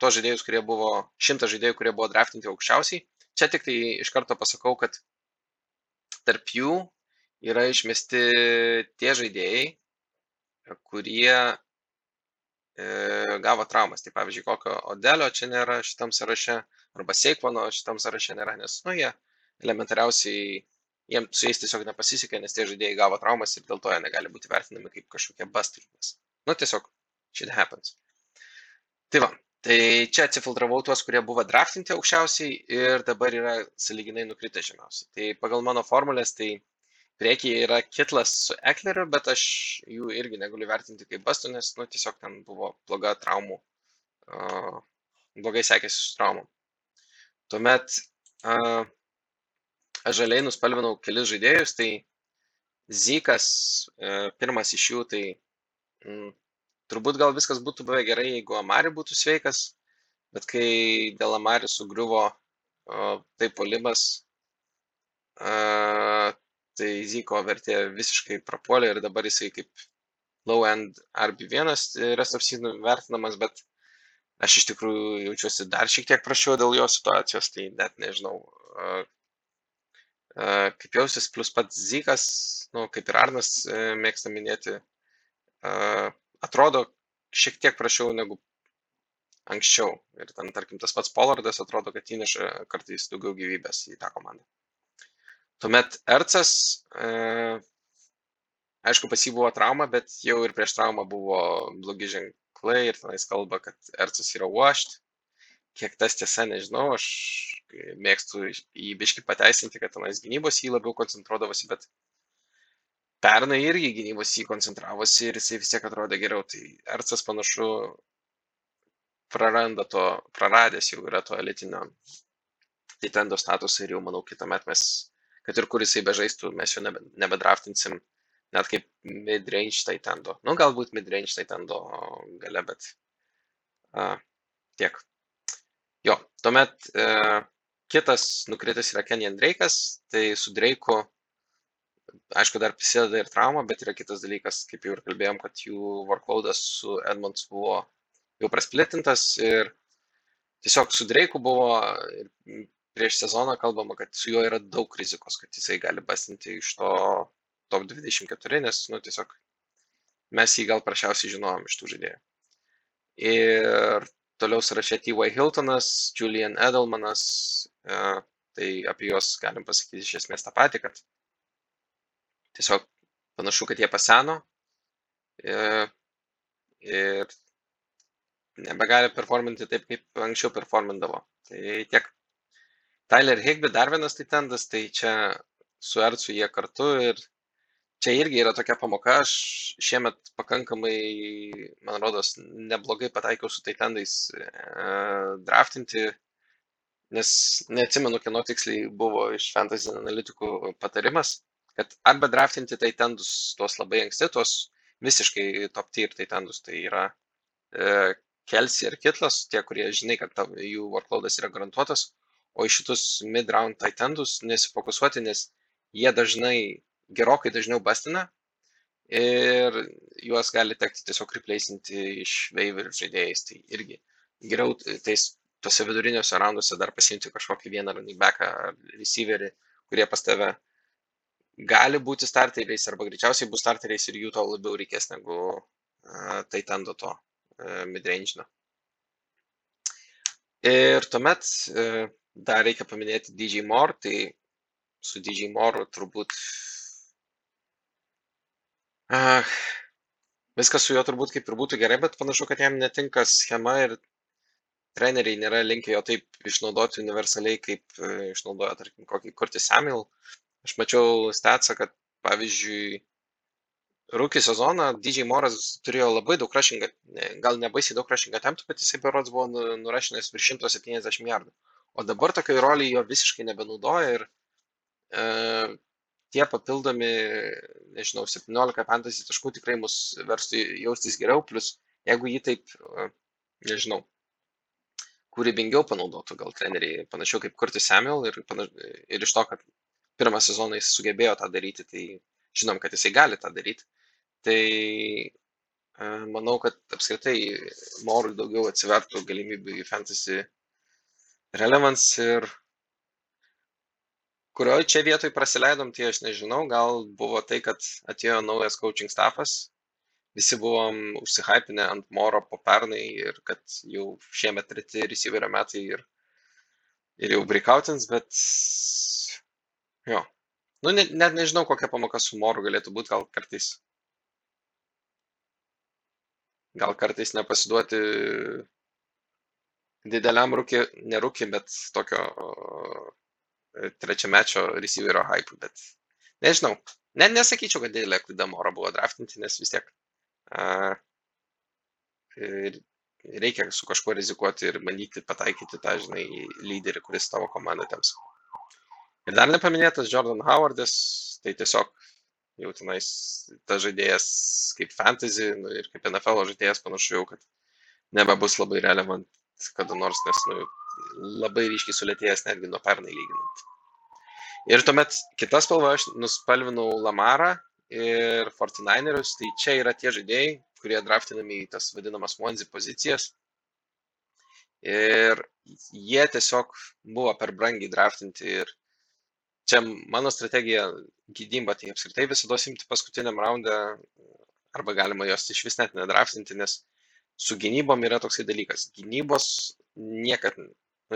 [SPEAKER 1] tos žaidėjus, kurie buvo, 100 žaidėjų, kurie buvo draftinti aukščiausiai. Čia tik tai iš karto pasakau, kad tarp jų yra išmesti tie žaidėjai, kurie e, gavo traumas. Tai pavyzdžiui, kokio Odelio čia nėra šitam sąraše, arba Seikvano šitam sąraše nėra, nes, nu, jie elementariausiai, jiems su jais tiesiog nepasisekė, nes tie žaidėjai gavo traumas ir dėl to jie negali būti vertinami kaip kažkokie bastardės. Nu, tiesiog shit happens. Tai va, tai čia atsifiltravau tuos, kurie buvo draftinti aukščiausiai ir dabar yra saliginai nukritę žemiausiai. Tai pagal mano formulės, tai priekyje yra kitlas su Ekleriu, bet aš jų irgi negaliu vertinti kaip bastų, nes, nu, tiesiog ten buvo bloga traumų, uh, blogai sekėsi su traumom. Tuomet uh, aš žaliai nuspalvinau kelis žaidėjus, tai Zykas, uh, pirmas iš jų, tai mm, turbūt gal viskas būtų buvę gerai, jeigu Amari būtų sveikas, bet kai dėl Amari sugriuvo tai polimas, tai Zyko vertė visiškai prapuolė ir dabar jisai kaip low end RB1 rest of season vertinamas, bet aš iš tikrųjų jaučiuosi dar šiek tiek prašiau dėl jo situacijos, tai net nežinau, kaip jausis, plus pats Zykas, nu, kaip ir Arnas mėgsta minėti, atrodo šiek tiek prašiau negu anksčiau. Ir ten, tarkim, tas pats Polardas atrodo, kad įneša kartais daugiau gyvybės į tą komandą. Tuomet Ercas, e, aišku, pas jį buvo trauma, bet jau ir prieš traumą buvo blogi ženklai ir tenais kalba, kad Ercas yra washed. Kiek tas tiesa, nežinau, aš mėgstu jį biški pateisinti, kad tenais gynybos jį labiau koncentruodavosi, bet pernai irgi gynybos jį koncentravosi ir jisai vis tiek atrodė geriau. Tai Ercas panašu praranda to, praradęs jau yra to elitinio Titendo statusą ir jau manau kitą metą mes, kad ir kur jisai bežaistų, mes jo nebe, nebedraftinsim net kaip midrange Titendo. Nu, galbūt midrange Titendo gale, bet a, tiek. Tuomet e, kitas nukritęs yra Kenyan Drake'as, tai su Drake'u aišku, dar prisideda ir trauma, bet yra kitas dalykas, kaip jau ir kalbėjom, kad jų workloadas su Edmonds buvo jau prasplitintas ir tiesiog su Dreiku buvo prieš sezoną kalbama, kad su juo yra daug rizikos, kad jisai gali basinti iš to top 24, nes, nu, tiesiog mes jį gal prašiausiai žinojom iš tų žaidėjų. Ir toliau sąrašė T.Y. Hiltonas, Julian Edelmanas, e, tai apie juos galim pasakyti iš esmės tą patį, kad tiesiog panašu, kad jie paseno ir, ir nebegali performinti taip, kaip anksčiau performindavo. Tai tiek. Tyler Higby dar vienas titendas, tai čia su Ercu jie kartu ir čia irgi yra tokia pamoka, aš šiemet pakankamai, man rodos, neblogai pataikiau su titendais e, draftinti, nes neatsimenu, kieno tiksliai buvo iš fantasy analitikų patarimas, kad arba draftinti taitendus tuos labai anksti, tuos visiškai top tier taitendus, tai yra e, Kelsey ir Kitlas, tie, kurie žinai, kad ta, jų workloadas yra garantuotas, o į šitus mid-round taitendus nesifokusuoti, nes jie dažnai, gerokai dažniau bastina ir juos gali tekti tiesiog replacinti iš waiver žaidėjais. Tai irgi geriau tais tose viduriniuose raunduose dar pasimti kažkokį vieną running backą ar receiverį, kurie pas tave gali būti starteriais arba greičiausiai bus starteriais ir jų to labiau reikės negu uh, tai tendo to uh, midrange'ino. Ir tuomet uh, dar reikia paminėti DJ Moore, tai su DJ Moore turbūt uh, viskas su juo turbūt kaip ir būtų gerai, bet panašu, kad jam netinka schema ir treneriai nėra linkę jo taip išnaudoti universaliai, kaip išnaudoja, tarkim, kokį Kurtis Samuel, aš mačiau statsą, kad pavyzdžiui, rūkį sezoną DJ Moras turėjo labai daug rushing, gal nebaisiai daug rushing attemptų, bet jisai berods buvo nu, nurašinęs virš 170 jardų. O dabar tokioje rolėje jo visiškai nebenaudoja ir e, tie papildomi, nežinau, 17 fantasy taškų tikrai mus verstų jaustis geriau, plus jeigu jį taip, e, nežinau, kūrybingiau panaudotų gal treneriai, panašiau kaip Kurtis Samuel ir, panaš, ir iš to, kad pirmą sezoną jis sugebėjo tą daryti, tai žinom, kad jisai gali tą daryti. Tai e, manau, kad apskritai morui daugiau atsivertų galimybių į fantasy relevance ir kurioje čia vietoj prasileidom, tai aš nežinau, gal buvo tai, kad atėjo naujas coaching staffas, visi buvom užsihypinę ant moro po pernai ir kad jau šiemet treti receiverio metai ir, ir jau breakoutins, bet Jo. Nu, net, net nežinau, kokia pamoka su moru galėtų būti, gal kartais. Gal kartais nepasiduoti dideliam rūkiai, nerūkiai, bet tokio trečiamečio receiverio hype, bet nežinau. Net nesakyčiau, kad didelė klaida moro buvo draftinti, nes vis tiek a, reikia su kažkuo rizikuoti ir bandyti pataikyti tą, žinai, lyderį, kuris tavo komandą temps. Ir dar nepaminėtas Jordan Howardas, tai tiesiog jau tenais tas žaidėjas kaip fantasy nu, ir kaip NFL žaidėjas panašu jau, kad nebebus labai relevant kada nors, nes nu, labai ryškiai sulėtėjęs netgi nuo pernai lyginant. Ir tuomet kitas spalva aš nuspalvinau Lamarą ir 49erius, tai čia yra tie žaidėjai, kurie draftinami į tas vadinamas Monzi pozicijas. Ir jie tiesiog buvo per brangiai draftinti ir čia mano strategija gynyba, tai apskritai visada imti paskutiniam raundą, arba galima jos iš vis net nedraftinti, nes su gynybom yra toksai dalykas. Gynybos niekad,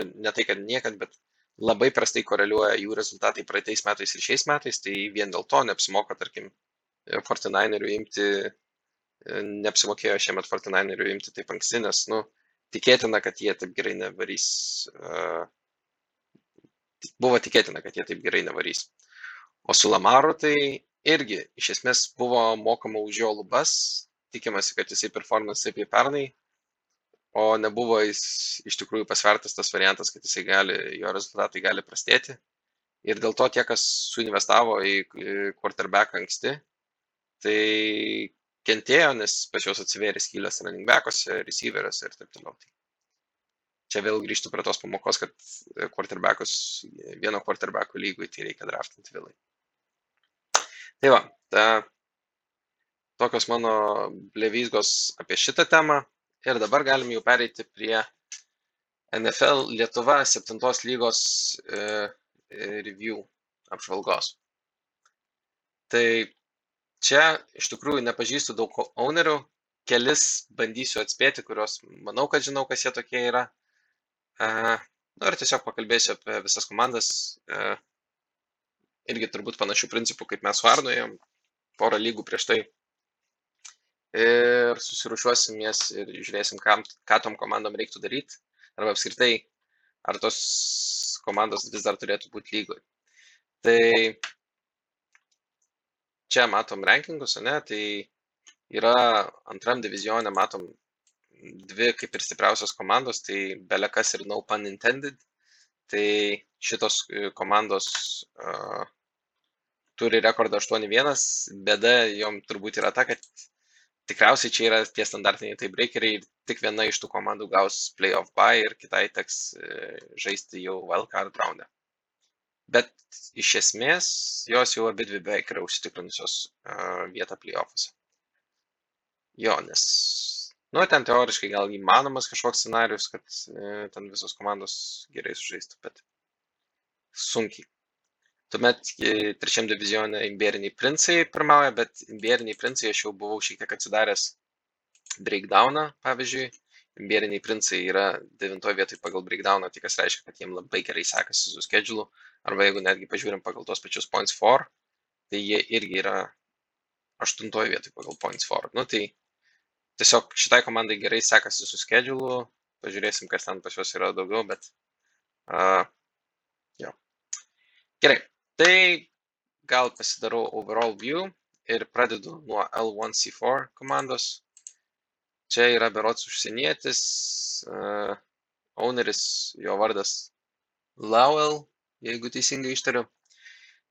[SPEAKER 1] ne tai kad niekad, bet labai prastai koreliuoja jų rezultatai praeitais metais ir šiais metais, tai vien dėl to neapsimoka, tarkim, Fortinainerių imti, neapsimokėjo šiemet Fortinainerių imti taip anksti, nes, nu, tikėtina, kad jie taip gerai nevarys uh, buvo tikėtina, kad jie taip gerai nevarys. O su Lamaru tai irgi iš esmės buvo mokama už jo lubas, tikimasi, kad jisai performance taip kaip pernai, o nebuvo jis iš tikrųjų pasvertas tas variantas, kad jisai gali, jo rezultatai gali prastėti. Ir dėl to tie, kas suinvestavo į quarterback anksti, tai kentėjo, nes pas juos atsivėrė skylės running backuose, receiveriuose ir taip toliau. Tai čia vėl grįžtų prie tos pamokos, kad quarterbackus, vieno quarterbackų lygui tai reikia draftinti vėlai. Tai va, ta, tokios mano blevysgos apie šitą temą. Ir dabar galim jau pereiti prie NFL Lietuva 7 lygos e, review apžvalgos. Tai čia iš tikrųjų nepažįstu daug ownerių, kelis bandysiu atspėti, kuriuos manau, kad žinau, kas jie tokie yra. Na nu, ir tiesiog pakalbėsiu apie visas komandas. Irgi turbūt panašių principų, kaip mes ėjom porą lygų prieš tai. Ir susirušiuosim jas ir žiūrėsim, kam, ką tom komandom reiktų daryti. Arba apskritai, ar tos komandos vis dar turėtų būti lygoje. Tai čia matom rankingus, ne, tai yra antram divizione, matom dvi kaip ir stipriausios komandos, tai belekas ir no pun intended. Tai šitos e, komandos uh, turi rekordą 8-1, bėda jom turbūt yra ta, kad tikriausiai čia yra tie standartiniai tai breakeriai ir tik viena iš tų komandų gaus playoff buy ir kitai teks e, žaisti jau wildcard raundą. Bet iš esmės jos jau abi dvi beveik yra užsitikrinusios uh, vietą playoffuose. Jo, nes Nu, ten teoriškai gal įmanomas kažkoks scenarius, kad e, ten visos komandos gerai sužaistų, bet sunkiai. Tuomet e, trečiam divizione imberiniai princai pirmauja, bet imberiniai princai aš jau buvau šiek tiek atsidaręs breakdowną, pavyzdžiui. Imberiniai princai yra devintoje vietoje pagal breakdowną, tai kas reiškia, kad jiems labai gerai sekasi su schedule, arba jeigu netgi pažiūrim pagal tos pačius points for, tai jie irgi yra aštuntoje vietoje pagal points for. Nu, tai tiesiog šitai komandai gerai sekasi su schedulu, pažiūrėsim, kas ten pas juos yra daugiau, bet uh, jo. Gerai, tai gal pasidarau overall view ir pradedu nuo L1C4 komandos. Čia yra berots užsienietis, uh, owneris, jo vardas Lowell, jeigu teisingai ištariu.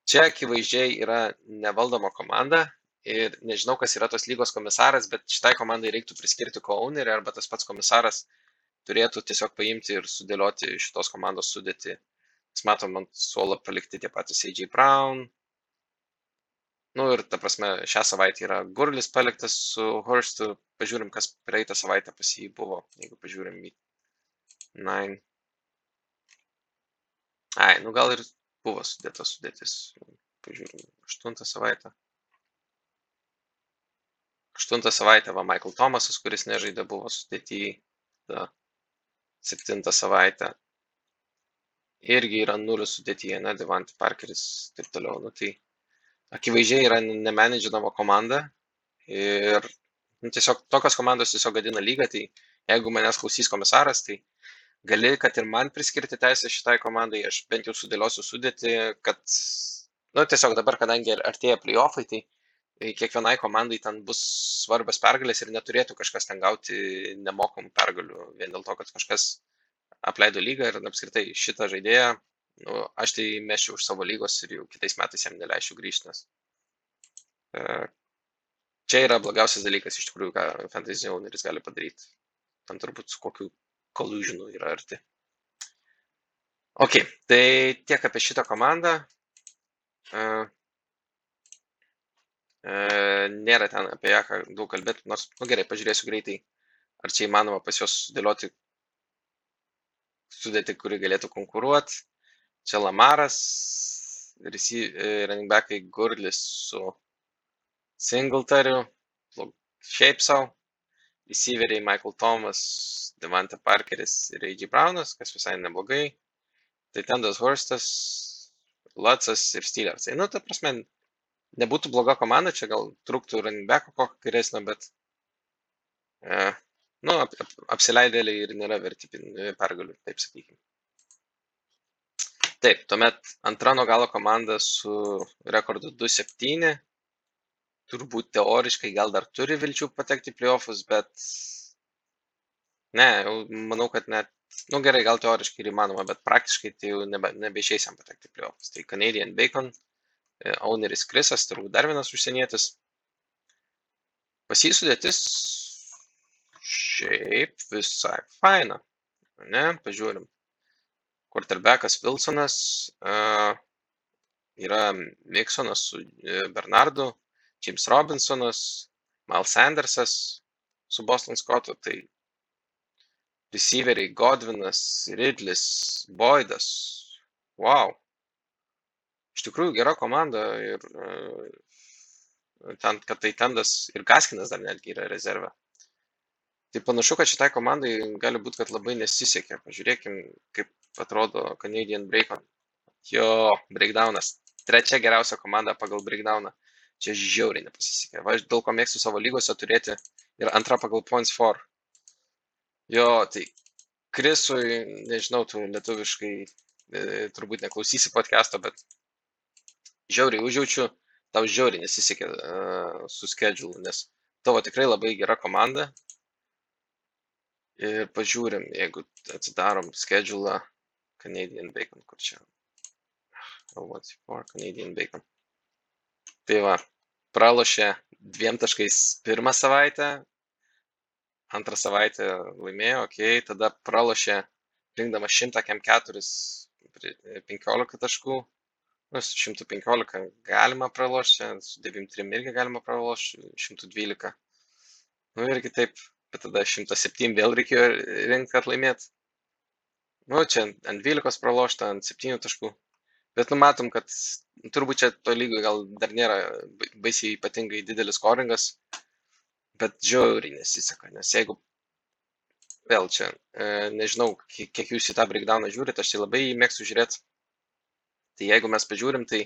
[SPEAKER 1] Čia akivaizdžiai yra nevaldoma komanda, ir nežinau, kas yra tos lygos komisaras, bet šitai komandai reiktų priskirti co-ownerį arba tas pats komisaras turėtų tiesiog paimti ir sudėlioti šitos komandos sudėti. Mes matom ant suolo palikti tie patys AJ Brown. Nu ir ta prasme, šią savaitę yra Gurlis paliktas su Horstu. Pažiūrim, kas praeitą savaitę pas jį buvo, jeigu pažiūrim į Nine. Ai, nu gal ir buvo sudėtas sudėtis. Pažiūrim, aštuntą savaitę aštuntą savaitę va Michael Thomasas, kuris nežaidė, buvo ta septintą savaitę. Irgi yra nulių sudėtyje, ne, Devant Parkeris ir taip toliau. Nu, tai akivaizdžiai yra nemenedžinama komanda ir nu, tiesiog tokios komandos tiesiog gadina lygą, tai jeigu manęs klausys komisaras, tai gali, kad ir man priskirti teisę šitai komandai, aš bent jau sudėliosiu sudėti, kad, nu, tiesiog dabar, kadangi artėja playoffai, tai kiekvienai komandai ten bus svarbios pergalės ir neturėtų kažkas ten gauti nemokamų pergalių vien dėl to, kad kažkas apleido lygą ir apskritai šitą žaidėją, nu, aš tai mešiau už savo lygos ir jau kitais metais jam neleišiu grįžti, nes e, čia yra blogiausias dalykas iš tikrųjų, ką fantasy owneris gali padaryti. Ten turbūt su kokiu collusionu yra arti. Ok, tai tiek apie šitą komandą. Uh, E, nėra ten apie ją daug kalbėti, nors, nu gerai, pažiūrėsiu greitai, ar čia įmanoma pas juos sudėlioti sudėti, kuri galėtų konkuruoti. Čia Lamaras, e, running backai Gurlis su Singletariu, šiaip savo, receiveriai Michael Thomas, Devante Parkeris ir A.J. Brownas, kas visai neblogai. Tai Tendas Hurstas, Latsas ir Steelers. Tai, nu, ta prasme, nebūtų bloga komanda, čia gal trūktų running backo kokio geresnio, bet e, nu, ap, ap, apsileidėliai ir nėra verti pergalių, taip sakykime. Taip, tuomet antra nuo galo komanda su rekordu 2-7, turbūt teoriškai gal dar turi vilčių patekti playoffus, bet ne, manau, kad net, nu gerai, gal teoriškai ir įmanoma, bet praktiškai tai jau nebe, nebeišeis jam patekti playoffus. Tai Canadian Bacon, e, owneris Krisas, turbūt dar vienas užsienietis. Pas jį sudėtis šiaip visai faina. Ne, pažiūrim. Quarterbackas Wilsonas, uh, yra Miksonas su e, Bernardu, James Robinsonas, Miles Sandersas su Boston Scottu, tai receiveriai Godvinas, Ridlis, Boydas. Wow. Iš tikrųjų gera komanda ir uh, ten, kad tai tendas ir Gaskinas dar netgi yra rezerve. Tai panašu, kad šitai komandai gali būti, kad labai nesisekė. Pažiūrėkim, kaip atrodo Canadian Bacon. Jo, breakdownas. Trečia geriausia komanda pagal breakdowną. Čia žiauriai nepasisekė. Va, aš dėl ko mėgstu savo lygose turėti ir antra pagal points for. Jo, tai Krisui, nežinau, tu lietuviškai e, turbūt neklausysi podcast'o, bet žiauriai užjaučiu, tau žiauriai nesisekė uh, su schedule, nes tavo tikrai labai gera komanda. Ir pažiūrim, jeigu atsidarom schedule Canadian Bacon, kur čia. L14 Canadian Bacon. Tai va, pralošė dviem taškais pirmą savaitę, antrą savaitę laimėjo, okay, tada pralošė rinkdamas 100 kem 4 15 taškų, nu, su 115 galima pralošti, su 93 irgi galima pralošti, 112. Nu irgi taip, bet tada 107 vėl reikėjo rinkti, kad laimėt. Nu, čia ant 12 pralošta, ant 7 taškų. Bet numatom, kad turbūt čia to lygio gal dar nėra baisiai ypatingai didelis koringas, bet žiauriai nesiseka, nes jeigu vėl čia, e, nežinau, kiek, jūs į tą breakdowną žiūrite, aš tai labai mėgstu žiūrėti. Tai jeigu mes pažiūrim, tai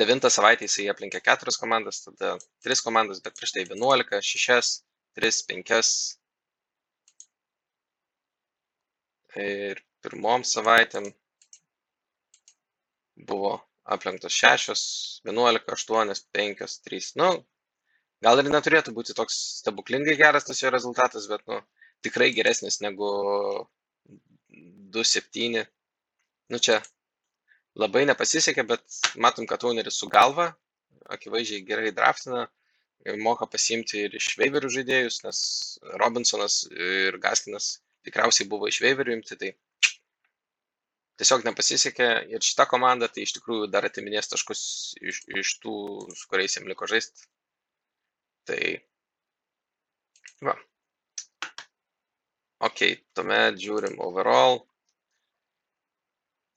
[SPEAKER 1] devintą savaitę jisai aplenkė keturias komandas, tada tris komandas, bet prieš tai 11, 6, 3, 5. Ir pirmom savaitėm buvo aplenktos 6, 11, 8, 5, 3. Nu, gal ir neturėtų būti toks stebuklingai geras tas jo rezultatas, bet, nu, tikrai geresnis negu 2-7. Nu, čia labai nepasisekė, bet matom, kad Uneris su galva akivaizdžiai gerai draftina, moka pasiimti ir iš veiverių žaidėjus, nes Robinsonas ir Gaskinas tikriausiai buvo iš veiverių imti, tai tiesiog nepasisekė ir šita komanda tai iš tikrųjų dar atiminės taškus iš, iš tų, su kuriais jam liko žaisti. Tai va. Ok, tuomet žiūrim overall.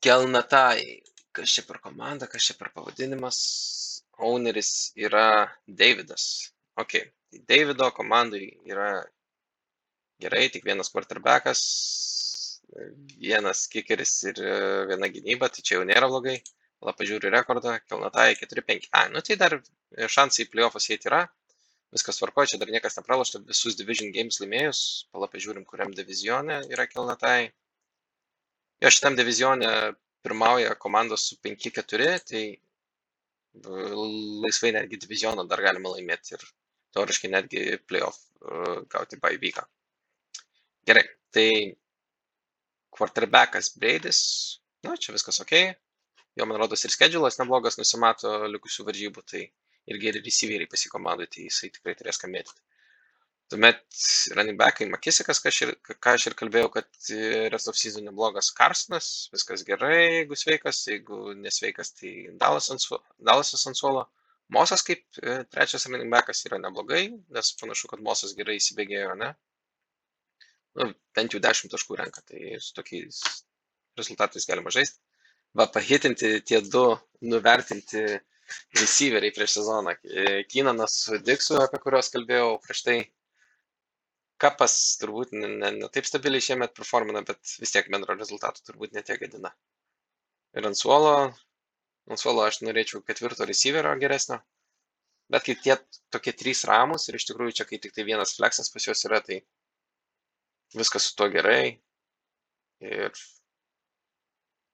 [SPEAKER 1] Kelnatai. Kas čia per komanda, kas čia per pavadinimas? Owneris yra Davidas. Ok, tai Davido komandai yra gerai, tik vienas quarterbackas, vienas kikeris ir e, viena gynyba, tai čia jau nėra blogai. Tada pažiūriu rekordą, Kelnatai 4-5. A, nu tai dar šansai į playoffus įeiti yra. Viskas tvarkoja, čia dar niekas nepralošta, visus division games laimėjus. Pala pažiūrim, kuriam divizione yra Kelnatai. Jo, šitam divizione pirmauja komandos su 5-4, tai laisvai netgi divizioną dar galima laimėti ir teoriškai netgi playoff uh, gauti baivyką. Gerai, tai quarterbackas Breidis, na, čia viskas ok. Jo, man rodos, ir schedulas neblogas nusimato likusių varžybų, tai ir geri receiveriai pasikomandai, tai jisai tikrai turės ką mėtyti. Tuomet running backai Makisikas, ką, ir, ką aš ir kalbėjau, kad rest of season neblogas Karsonas, viskas gerai, jeigu sveikas, jeigu nesveikas, tai Dalasas ant suolo. Mosas kaip e, trečias running backas yra neblogai, nes panašu, kad Mosas gerai įsibėgėjo, ne? Nu, bent jau 10 taškų renka, tai su tokiais rezultatais galima žaisti. Va, pahitinti tie du nuvertinti receiveriai prieš sezoną. Kynanas su Diksu, apie kuriuos kalbėjau prieš tai. Kapas turbūt ne, ne, ne taip stabiliai šiemet performina, bet vis tiek bendro rezultatų turbūt netiek gadina. Ir ant suolo, ant suolo aš norėčiau ketvirto receiverio geresnio. Bet kai tie tokie trys ramus ir iš tikrųjų čia kai tik tai vienas fleksas pas juos yra, tai viskas su tuo gerai. Ir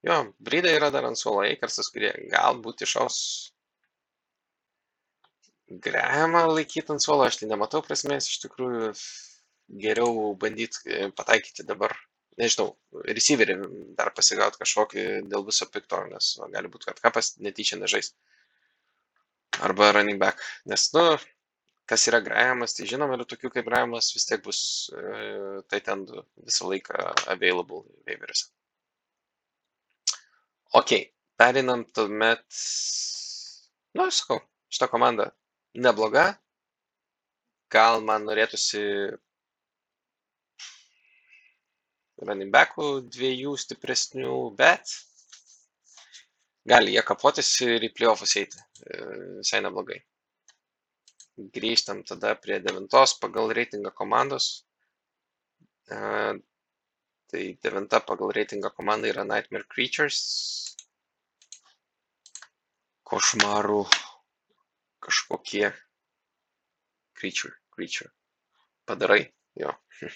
[SPEAKER 1] jo, Brydai yra dar ant suolo Eikersas, kurie galbūt išaus. Grehamą laikyti ant suolo, aš tai nematau prasmės, iš tikrųjų geriau bandyti pataikyti dabar, nežinau, receiverį dar pasigauti kažkokį dėl viso pikto, nes va, gali būti, kad kapas netyčia nežais. Arba running back, nes, nu, kas yra Grahamas, tai žinoma, yra tokių kaip Grahamas, vis tiek bus e, tai ten visą laiką available waiveriuose. Ok, perinam tuomet, nu, aš sakau, šita komanda nebloga, gal man norėtųsi running backų dviejų stipresnių, bet gali jie kapotis ir į playoffus eiti. E, visai neblogai. Grįžtam tada prie devintos pagal reitingą komandos. E, tai devinta pagal reitingą komanda yra Nightmare Creatures. Košmarų kažkokie creature, creature. Padarai, jo.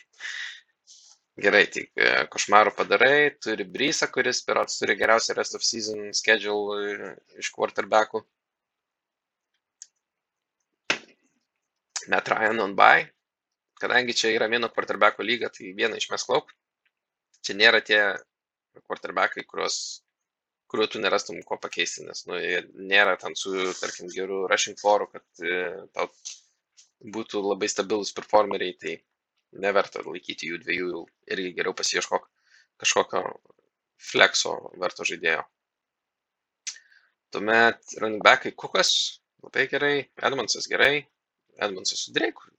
[SPEAKER 1] Gerai, tai e, košmarų padarai, turi Brysą, kuris berots turi geriausią rest of season schedule e, iš quarterbackų. Met Ryan on by. Kadangi čia yra vieno quarterbacko lyga, tai vieną išmes lauk. Čia nėra tie quarterbackai, kuriuos, kuriuo tu nerastum ko pakeisti, nes nu, nėra ten su, tarkim, geru rushing floru, kad e, tau būtų labai stabilus performeriai. Tai neverta laikyti jų dviejų, irgi geriau pasieškok kažkokio flexo verto žaidėjo. Tuomet running backai Kukas, labai gerai, Edmondsas gerai, Edmondsas su Drake,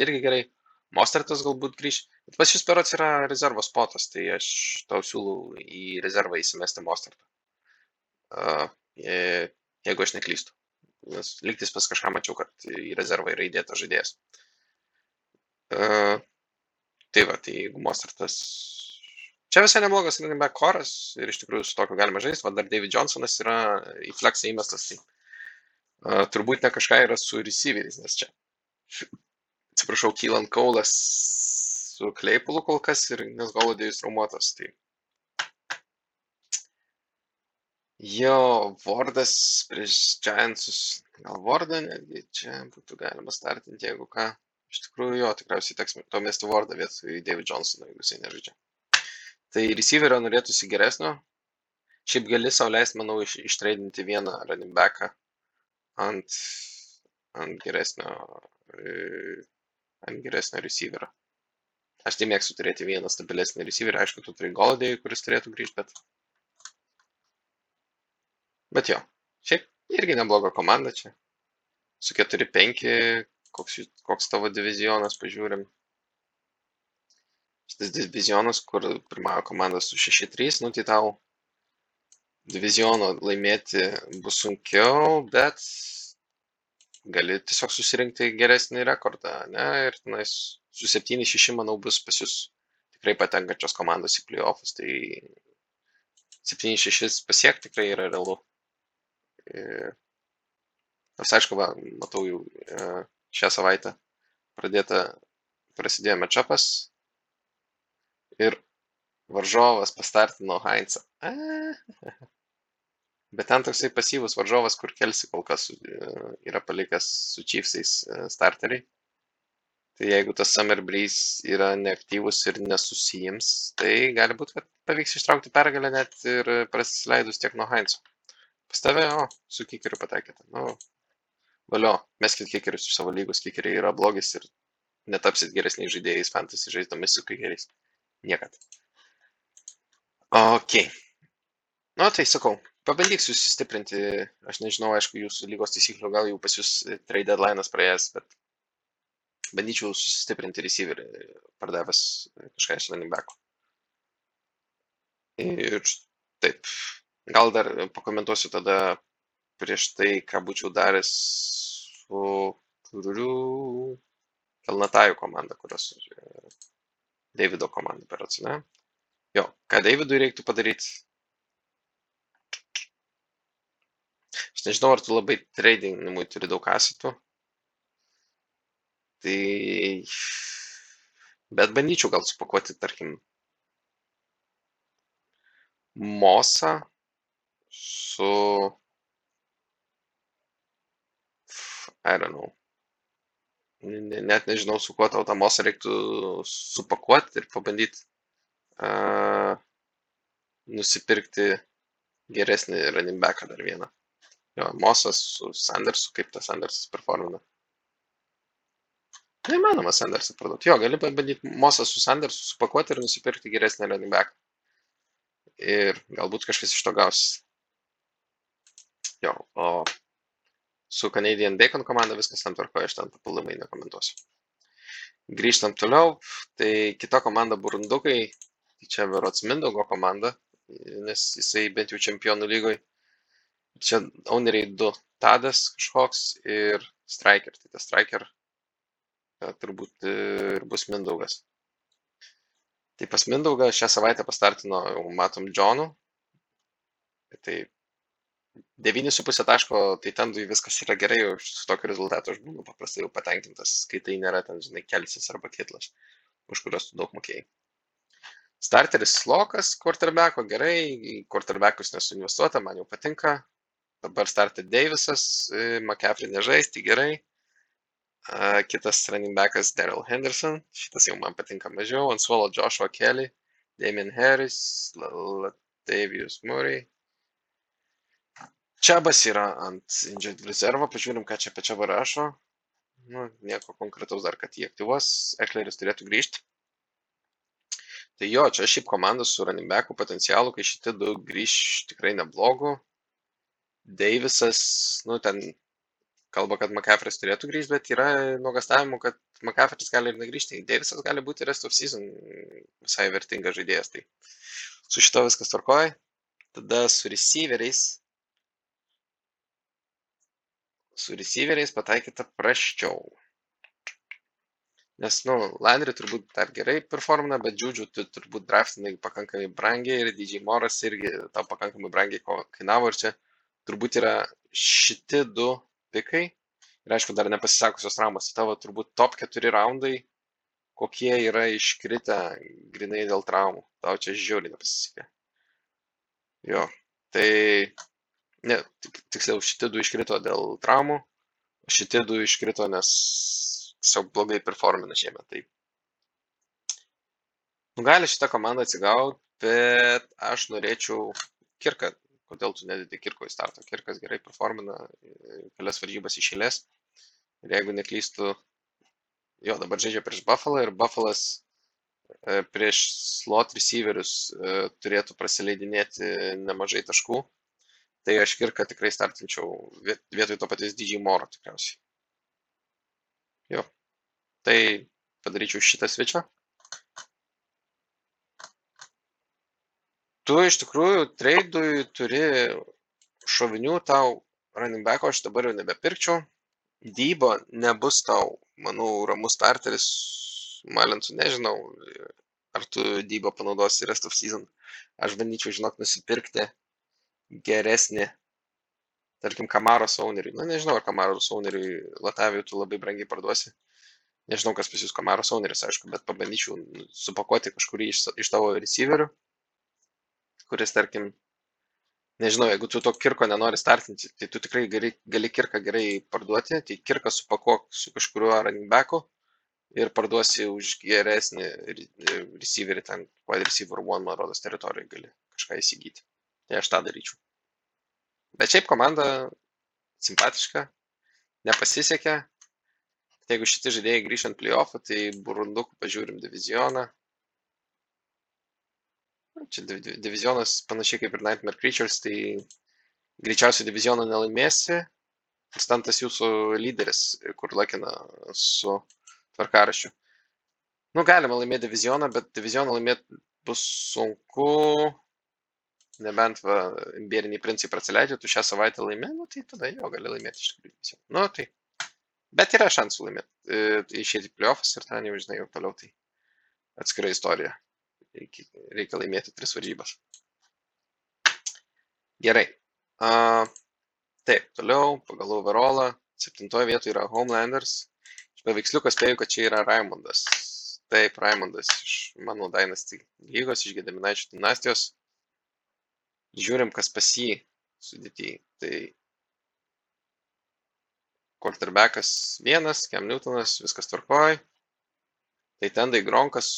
[SPEAKER 1] irgi gerai, Mostertas galbūt grįž, bet pas šis perots yra rezervo spotas, tai aš tau siūlau į rezervą įsimesti Mostertą. Uh, jeigu aš neklystu. Nes lygtis pas kažką mačiau, kad į rezervą yra įdėtas žaidėjas. Uh, tai va, tai jeigu Mozartas. Čia visai neblogas running back koras ir iš tikrųjų su tokiu galima žaisti, va dar David Johnsonas yra į fleksą įmestas, tai uh, turbūt ne kažką yra su receiveriais, nes čia, atsiprašau, Kylan Kaulas su Kleipulu kol kas ir nes Golodėjus traumuotas, tai Jo, Vordas prieš Giantsus, gal Vordą netgi čia būtų galima startinti, jeigu ką. Iš tikrųjų, jo, tikriausiai teks to mesti Vordą vietoj David Johnsono, jeigu jisai nežaidžia. Tai receiverio norėtųsi geresnio. Šiaip gali sau leisti, manau, iš, ištreidinti vieną running backą ant, ant geresnio, ant geresnio receiverio. Aš tai mėgstu turėti vieną stabilesnį receiverį, aišku, tu turi Goldėjų, kuris turėtų grįžti, bet... Bet jo, šiaip irgi nebloga komanda čia. Su 4-5 koks, koks tavo divizionas, pažiūrim. Šitas divizionas, kur pirmąją komandą su 6-3, nu tai tau diviziono laimėti bus sunkiau, bet gali tiesiog susirinkti geresnį rekordą, ne? Ir tenais su 7-6, manau, bus pas jūs tikrai patenkančios komandos į playoffus, tai 7-6 pasiekti tikrai yra realu. Nors aišku, va, matau jau šią savaitę pradėta, prasidėjo mečapas ir varžovas pastartino Heinzą. Bet ten toksai pasyvus varžovas, kur kelsi kol kas yra palikęs su Chiefsais e, starteriai. Tai jeigu tas Summer Breeze yra neaktyvus ir nesusijims, tai gali būti, kad pavyks ištraukti pergalę net ir prasileidus tiek nuo Heinzo. Pas tave, o, su kikeriu pataikėte. Nu, valio meskit kikerius iš savo lygos kikeriai yra blogis ir netapsit geresniais žaidėjais fantasy žaisdami su kikeriais. Niekad. Ok. Nu, tai sakau, pabandyk susistiprinti, aš nežinau, aišku, jūsų lygos taisyklių, gal jau pas jūs trade deadline'as praėjęs, bet bandyčiau susistiprinti receiverį, pardavęs kažką iš running back'o. Ir taip, gal dar pakomentuosiu tada prieš tai, ką būčiau daręs su turiu Kelnatajų komanda, kurios Davido komanda berots, ne? Jo, ką Davidui reiktų padaryti? Aš nežinau, ar tu labai tradingimui turi daug asetų. Tai... Bet bandyčiau gal supakuoti, tarkim, Mosą su I don't know. Ne- Net nežinau, su kuo tau tą mosą reiktų supakuoti ir pabandyti uh, nusipirkti geresnį running backą dar vieną. Jo, Mosas su Sandersu, kaip tas Sandersas performina. Neįmanoma Sandersą parduoti. Jo, gali bandyti Mosą su Sandersu supakuoti ir nusipirkti geresnį running back. Ir galbūt kažkas iš to gausis. Jo, o su Canadian Bacon komanda viskas ten tvarkoja, aš ten papildomai nekomentuosiu. Grįžtam toliau, tai kita komanda Burundukai, tai čia Verots Mindaugo komanda, nes jisai bent jau čempionų lygoj. Čia owneriai du, Tadas kažkoks ir Striker, tai tas Striker e, turbūt e, ir bus Mindaugas. Tai pas Mindaugą šią savaitę pastartino, jau matom, Džonu. Tai 9,5 taško, tai ten viskas yra gerai, su tokiu rezultatu aš būnu paprastai jau patenkintas, kai tai nėra ten, žinai, kelsis arba kitlas, už kuriuos tu daug mokėjai. Starteris Lokas, quarterbacko gerai, quarterbackus nesuinvestuota, man jau patinka. Dabar startė Davisas, e, McCaffrey nežais, tai gerai. A, Kitas running backas Daryl Henderson, šitas jau man patinka mažiau. Ant suolo Joshua Kelly, Damien Harris, La- Latavius Murray. Čiabas yra ant injured rezervo, pažiūrim, ką čia apie Čiabą rašo. Nu, nieko konkretaus dar, kad jį aktyvuos, Ekleris turėtų grįžti. Tai jo, čia šiaip komanda su running backu potencialu, kai šitie du grįž tikrai neblogų. Deivisas, nu ten kalba, kad McCaffrey turėtų grįžti, bet yra nuogastavimų, kad McCaffrey gali ir negrįžti. Deivisas gali būti rest of season visai vertingas žaidėjas. Tai su šito viskas tvarkoja. Tada su receiveriais. Su receiveriais pataikyta praščiau. Nes, nu, Landry turbūt dar gerai performina, bet Džiūdžių tu turbūt draftinai pakankamai brangiai ir DJ Moras irgi tau pakankamai brangiai kainavo ir čia turbūt yra šiti du pikai. Ir aišku, dar nepasisakusios traumos. Tai tavo turbūt top 4 raundai, kokie yra iškritę grinai dėl traumų. Tau čia žiauriai nepasisekė. Jo, tai, ne, tik, tiksliau, šitie du iškrito dėl traumų, šitie du iškrito, nes tiesiog blogai performina šiemet. Tai nu, gali šitą komandą atsigauti, bet aš norėčiau Kirką. Kodėl tu nededi Kirko į startą? Kirkas gerai performina e, kelias varžybas iš eilės. Ir jeigu neklystu, jo dabar žaidžia prieš Buffalo ir Buffalas e, prieš slot receiverius e, turėtų prasileidinėti nemažai taškų. Tai aš Kirką tikrai startinčiau viet- vietoj to paties DJ Moro tikriausiai. Jo. Tai padaryčiau šitą svečią. Tu iš tikrųjų treidui turi šovinių tau running backo, aš dabar jau nebepirkčiau. Dybo nebus tau, manau, ramus starteris. Malintų nežinau, ar tu Dybo panaudosi rest of season. Aš bandyčiau, žinok, nusipirkti geresnį, tarkim, Kamaros owneriui. Na, nežinau, ar Kamaros owneriui Latavijų tu labai brangiai parduosi. Nežinau, kas pas jūs Kamaros owneris, aišku, bet pabandyčiau supakuoti kažkurį iš, iš tavo receiverių, kuris, tarkim, nežinau, jeigu tu to kirko nenori startinti, tai tu tikrai gali, gali kirką gerai parduoti, tai kirką supakuok su kažkuriuo running backu ir parduosi už geresnį re- receiverį, ten wide receiver one, man rodos, teritorijoje gali kažką įsigyti. Tai aš tą daryčiau. Bet šiaip komanda simpatiška, nepasisekė. Tai Jeigu šitie žaidėjai grįš ant playoffų, tai burundukų pažiūrim divizioną. Čia div- div- divizionas panašiai kaip ir Nightmare Creatures, tai greičiausiai divizioną nelaimėsi. Nes ten tas jūsų lyderis, kur lakina su tvarkarašiu. Nu, galima laimėti divizioną, bet divizioną laimėti bus sunku. Nebent va, imbieriniai principai praleidžia, tu šią savaitę laimė, nu tai tada jo gali laimėti iš tikrųjų. Nu tai. Bet yra šansų laimėti. E, Išėti į playoffs ir ten jau, žinai, jau toliau tai atskira istorija. Reikia, reikia laimėti tris varžybas. Gerai. A, taip, toliau pagal overallą. Septintoje vietoje yra Homelanders. Iš paveiksliuko spėjau, kad čia yra Raimondas. Taip, Raimondas iš mano Dynasty lygos, iš Gedeminaičio dinastijos. Žiūrim, kas pas jį sudėti. Tai quarterbackas vienas, Cam Newtonas, viskas tvarkoj. Tai tendai Gronkas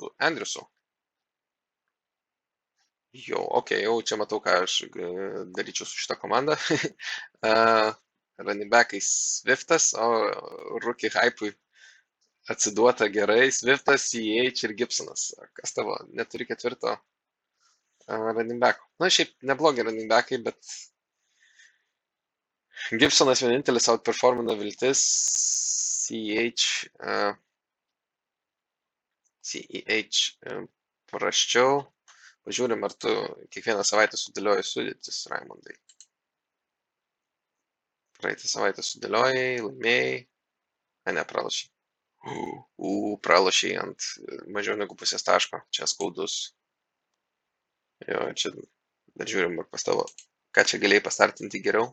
[SPEAKER 1] su Andriusu. Jau, okei, jau čia matau, ką aš e, daryčiau su šitą komandą. uh, running back'ai Swiftas, o rookie hype'ui atsiduota gerai Swiftas, CH ir Gibsonas. Kas tavo? Neturi ketvirto uh, running back'o. Na, šiaip neblogi running back'ai, bet Gibsonas vienintelis outperformino viltis, CH, uh, CEH uh, prasčiau. Pažiūrim, ar tu kiekvieną savaitę sudėlioji sudėtis, Raimondai. Praeitą savaitę sudėliojai, laimėjai. A, ne, pralašiai. U, pralašiai ant mažiau negu pusės taško. Čia skaudus. Jo, čia dar žiūrim, ar pas tavo, ką čia galėjai pastartinti geriau.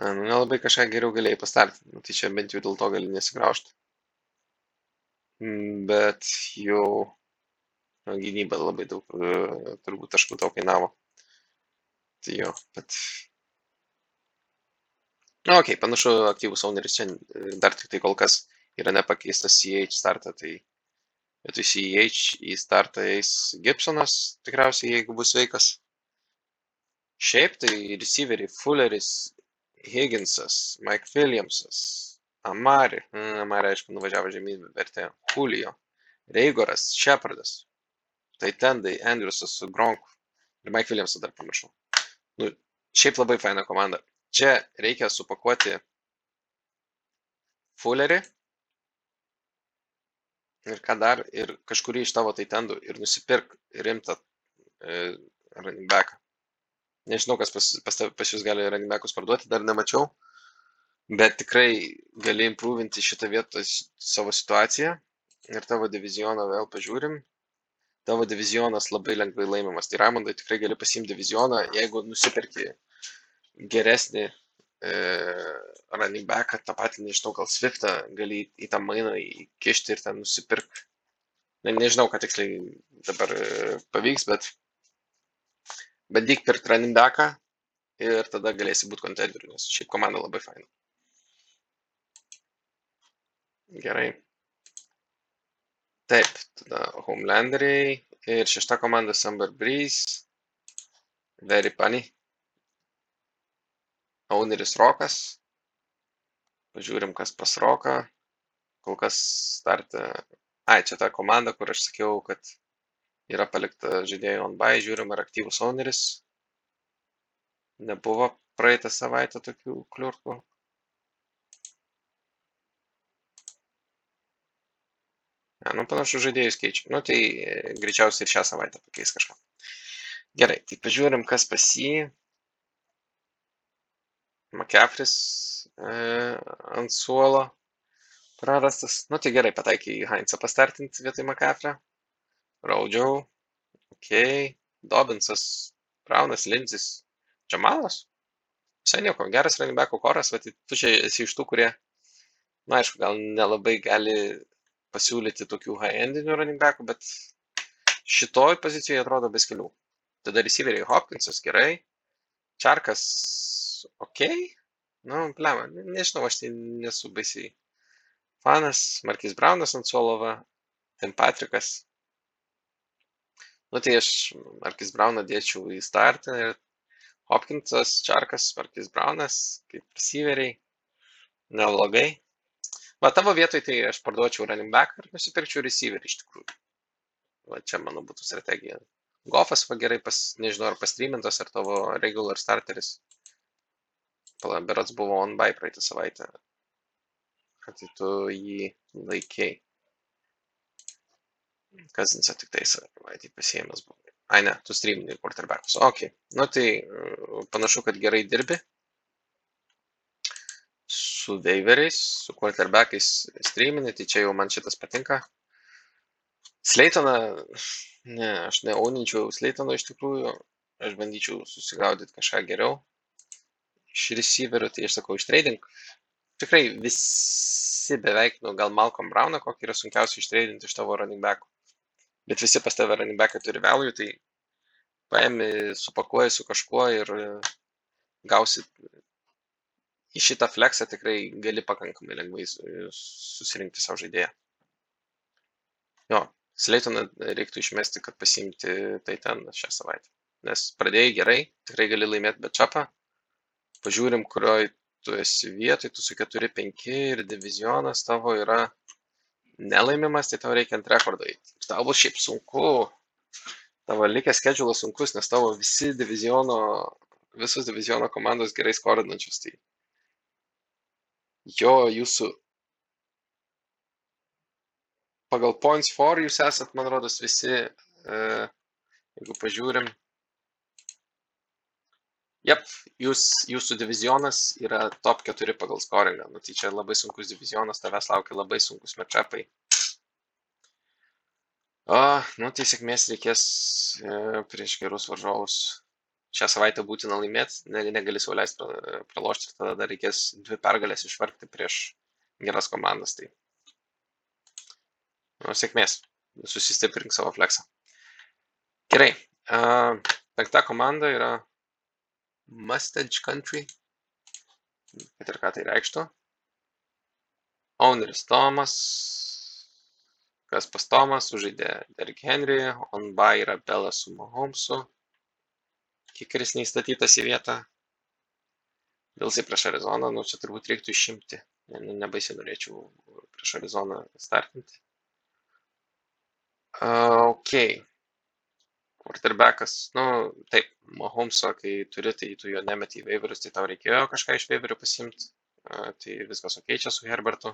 [SPEAKER 1] A, nu, nelabai kažką geriau galėjai pastartinti. Nu, tai čia bent jau dėl to gali nesigraužti. Mm, bet jau nu, gynyba labai daug e, turbūt taškų tau kainavo. Tai jo, bet. Na, okei, okay, panašu, aktyvus owneris čia e, dar tik tai kol kas yra nepakeistas CH startą, tai vietoj CH į startą eis Gibsonas, tikriausiai, jeigu bus sveikas. Šiaip tai receiveriai Fulleris, Higginsas, Mike Williamsas, Amari, mm, Amari aišku nuvažiavo žemyn vertė, Julio, Reigoras, Shepardas, tai Tendai, Andriusas su Gronku ir Mike Williamsą dar pamiršau. Nu, šiaip labai faina komanda. Čia reikia supakuoti Fullerį ir ką dar, ir kažkurį iš tavo tai tendų ir nusipirk rimtą e, running backą. Nežinau, kas pas, pas, pas jūs gali running backus parduoti, dar nemačiau bet tikrai gali improvinti šitą vietą savo situaciją ir tavo divizioną vėl pažiūrim. Tavo divizionas labai lengvai laimimas. Tai Raimondai tikrai gali pasimti divizioną, jeigu nusipirki geresnį e, running backą, tą patį, nežinau, gal Swiftą, gali į, į tą mainą įkišti ir ten nusipirk. Ne, nežinau, ką tiksliai dabar e, pavyks, bet bandyk pirkti running backą ir tada galėsi būti kontenderiu, nes šiaip komanda labai faina. Gerai. Taip, tada Homelanderiai ir šešta komanda Summer Breeze. Very funny. Owneris Rokas. Pažiūrim, kas pas Roką. Kol kas startą. Ai, čia ta komanda, kur aš sakiau, kad yra palikta žaidėjų on buy. Žiūrim, ar aktyvus owneris. Nebuvo praeitą savaitę tokių kliurkų. Ne, nu panašu žaidėjus keičia. Nu tai e, greičiausiai ir šią savaitę pakeis kažką. Gerai, tai pažiūrim, kas pas jį. McCaffrey's e, ant suolo prarastas. Nu tai gerai, pataikiai į Heinzą pastartinti vietoj McCaffrey. Raudžiau. Ok. Dobinsas, Braunas, Linzis, Džamalas. Visai nieko, geras running backų koras, bet tu čia esi iš tų, kurie, na aišku, gal nelabai gali pasiūlyti tokių high-endinių running backų, bet šitoj pozicijoje atrodo be skilių. Tada receiveriai Hopkinsas gerai, Čarkas ok, nu, plema, nežinau, aš tai nesu baisiai fanas, Markis Braunas ant Solova, Tim Patrikas. Nu tai aš Markis Brauną dėčiau į startą ir Hopkinsas, Čarkas, Markis Braunas, kaip receiveriai, neblogai. Va tavo vietoj tai aš parduočiau running back ir nusipirkčiau receiverį iš tikrųjų. Va čia mano būtų strategija. Goffas va gerai, pas, nežinau ar pastreamintas, ar tavo regular starteris. Pala, berats buvo on by praeitą savaitę. Kad tai tu jį laikiai. Kazinsą tik tai savaitį pasiėmęs buvo. Ai ne, tu streamini quarterbackus. Ok. Nu tai panašu, kad gerai dirbi su veiveriais, su quarterbackais streamini, tai čia jau man šitas patinka. Sleitoną, ne, aš neauninčiau Sleitono iš tikrųjų, aš bandyčiau susigaudyti kažką geriau. Iš receiverių, tai aš sakau, ištreidink. Tikrai visi beveik, nu, gal Malcolm Browną, kokį yra sunkiausia ištreidinti iš tavo running backų. Bet visi pas tave running backai turi value, tai paėmi, supakuoji su kažkuo ir gausi į šitą fleksą tikrai gali pakankamai lengvai susirinkti savo žaidėją. Jo, Sleitoną reiktų išmesti, kad pasimti tai ten šią savaitę. Nes pradėjai gerai, tikrai gali laimėti bečapą. Pažiūrim, kurioj tu esi vietoj, tu su 4-5 ir divizionas tavo yra nelaimimas, tai tau reikia ant rekordo eiti. Tau bus šiaip sunku, tavo likęs skedžiulas sunkus, nes tavo visi diviziono, visos diviziono komandos gerai skorinančios. Tai jo, jūsų pagal points for jūs esat, man rodos, visi, e, jeigu pažiūrim. Jep, jūs, jūsų divizionas yra top 4 pagal scoringą. Nu, tai čia labai sunkus divizionas, tavęs laukia labai sunkus matchupai. O, nu, tai sėkmės reikės e, prieš gerus varžovus. Šią savaitę būtina laimėti, ne, negali sauliaisti pralošti, tada dar reikės dvi pergalės išvargti prieš geras komandas. Tai nu, sėkmės, susistiprink savo fleksą. Gerai, uh, penkta komanda yra Mustache Country, kad ir ką tai reikštų. Owneris Tomas, kas pas Tomas, sužaidė Derrick Henry, on by yra Belas su Mahomesu, kikeris neįstatytas į vietą. Bilsai prieš Arizoną, nu čia turbūt reiktų išimti, ne, nebaisiai norėčiau prieš Arizoną startinti. Uh, ok. Quarterbackas, nu taip, Mahomeso, kai turi, tai tu jo nemeti į waiverius, tai tau reikėjo kažką iš waiverių pasimti. Tai viskas ok čia su Herbertu.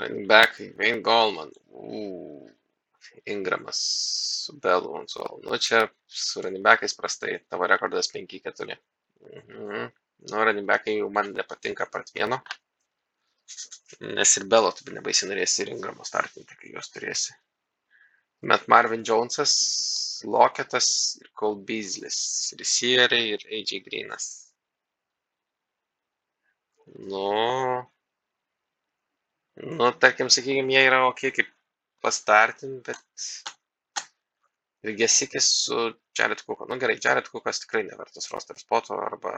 [SPEAKER 1] Running back, Wayne Goldman. Uu, Ingramas su Belu ant suolo. Nu, čia su running backais prastai. Tavo rekordas 5-4. Mhm. Nu, running backai jau man nepatinka part vieno. Nes ir Belo tu nebaisiai norėsi ir Ingramo startinti, kai juos turėsi. Met Marvin Jonesas, Loketas ir Cole Beasleys. Receiveriai ir AJ Greenas. Nu, nu tarkim sakykim jie yra okei kaip pastartint bet ir gesikis su Jared Cooku. Nu gerai, Jared Cookas tikrai nevertas roster spoto, arba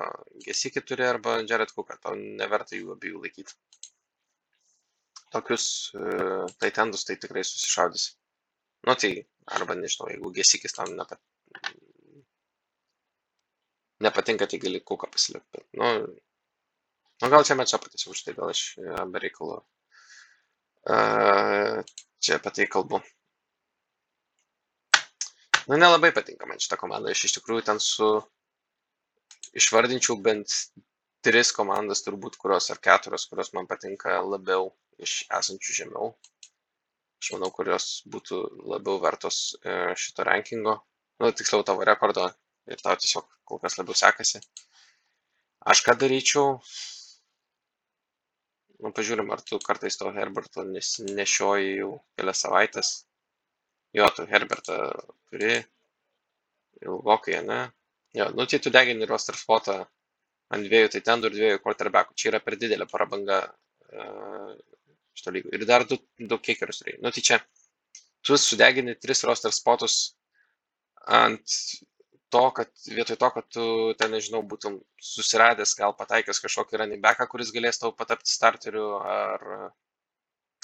[SPEAKER 1] gesikį turi, arba Jared Cooką, tau neverta jų abiejų laikyti. Tokius uh, taitendus tai tikrai susišaudysi. Nu tai, arba nežinau, jeigu gesikis tam nepat... nepatinka, tai gali Cooką pasilikti. Nu, nu gal čia mečia patys už tai, gal aš be reikalo Čia apie tai kalbu. Nu, nelabai patinka man šitą komandą. Aš iš tikrųjų ten su išvardinčiau bent tris komandas turbūt, kurios ar keturios, kurios man patinka labiau iš esančių žemiau. Aš manau, kurios būtų labiau vertos e, šito rankingo. Nu, tiksliau tavo rekordo ir tau tiesiog kol kas labiau sekasi. Aš ką daryčiau, nu pažiūrim, ar tu kartais to Herberto nešioji jau kelias savaitės. Jo, tu Herbertą turi ilgokai, ne? Jo, nu tai tu degini roster spotą ant dviejų tai tendų ir dviejų quarterbackų. Čia yra per didelė prabanga uh, šito lygo. Ir dar du, du kickerius reikia. Nu tai čia tu sudegini tris roster spotus ant to, kad vietoj to, kad tu ten, nežinau, būtum susiradęs, gal pataikęs kažkokį running backą, kuris galės tau patapti starteriu, ar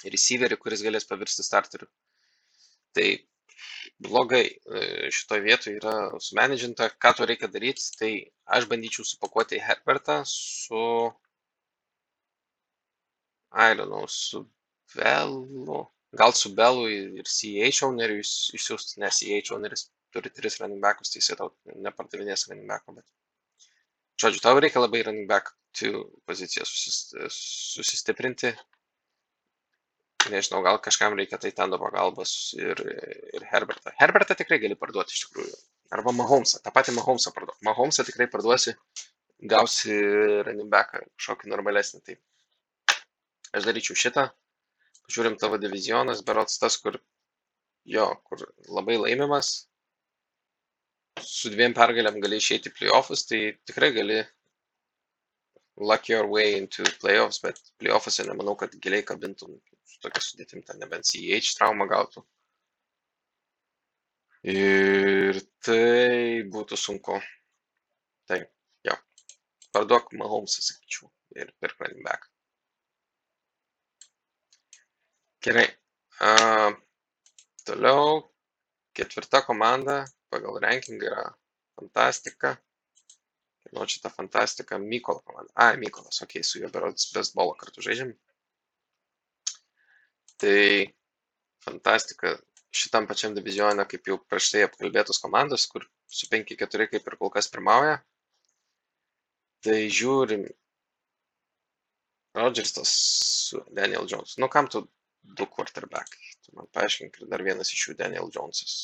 [SPEAKER 1] receiverį, kuris galės pavirsti starteriu. Tai blogai e, šitoje vietoje yra sumenedžinta, ką tu reikia daryti, tai aš bandyčiau supakuoti Herbertą su, I don't know, su Belu, gal su Belu ir CH owneriu išsiųsti, nes CH owneris turi tris running backus, tai jisai tau nepardavinės running backo, bet. Žodžiu, tau reikia labai running back 2 poziciją susis, susistiprinti. Nežinau, gal kažkam reikia tai tendo pagalbos ir, ir Herbertą. Herbertą tikrai gali parduoti iš tikrųjų. Arba Mahomesą. Ta pati Mahomesą parduoti. Mahomesą tikrai parduosi, gausi running backą kažkokį normalesnį. Tai aš daryčiau šitą. Žiūrim tavo divizionas, berots tas, kur jo, kur labai laimimas, su dviem pergalėm gali išeiti į playoffus, tai tikrai gali luck your way into playoffs, bet playoffuose nemanau, kad giliai kabintum su tokia sudėtim, ten nebent CH traumą gautų. Ir tai būtų sunku. Tai, jo. Parduok Mahomesą, sakyčiau, ir pirk running back. Gerai. Uh, toliau ketvirta komanda pagal rankingą yra Fantastika. Kieno čia ta Fantastika? Mykolo komanda. A, Mykolas, okei, okay, su juo berods bestbolą kartu žaidžiam. Tai Fantastika šitam pačiam divizione, kaip jau prieš tai apkalbėtos komandos, kur su 5-4 kaip ir kol kas pirmauja. Tai žiūrim. Rodgersas su Daniel Jones. Nu, kam tu du quarterbackai? Tu man paaiškink, ir dar vienas iš jų Daniel Jonesas.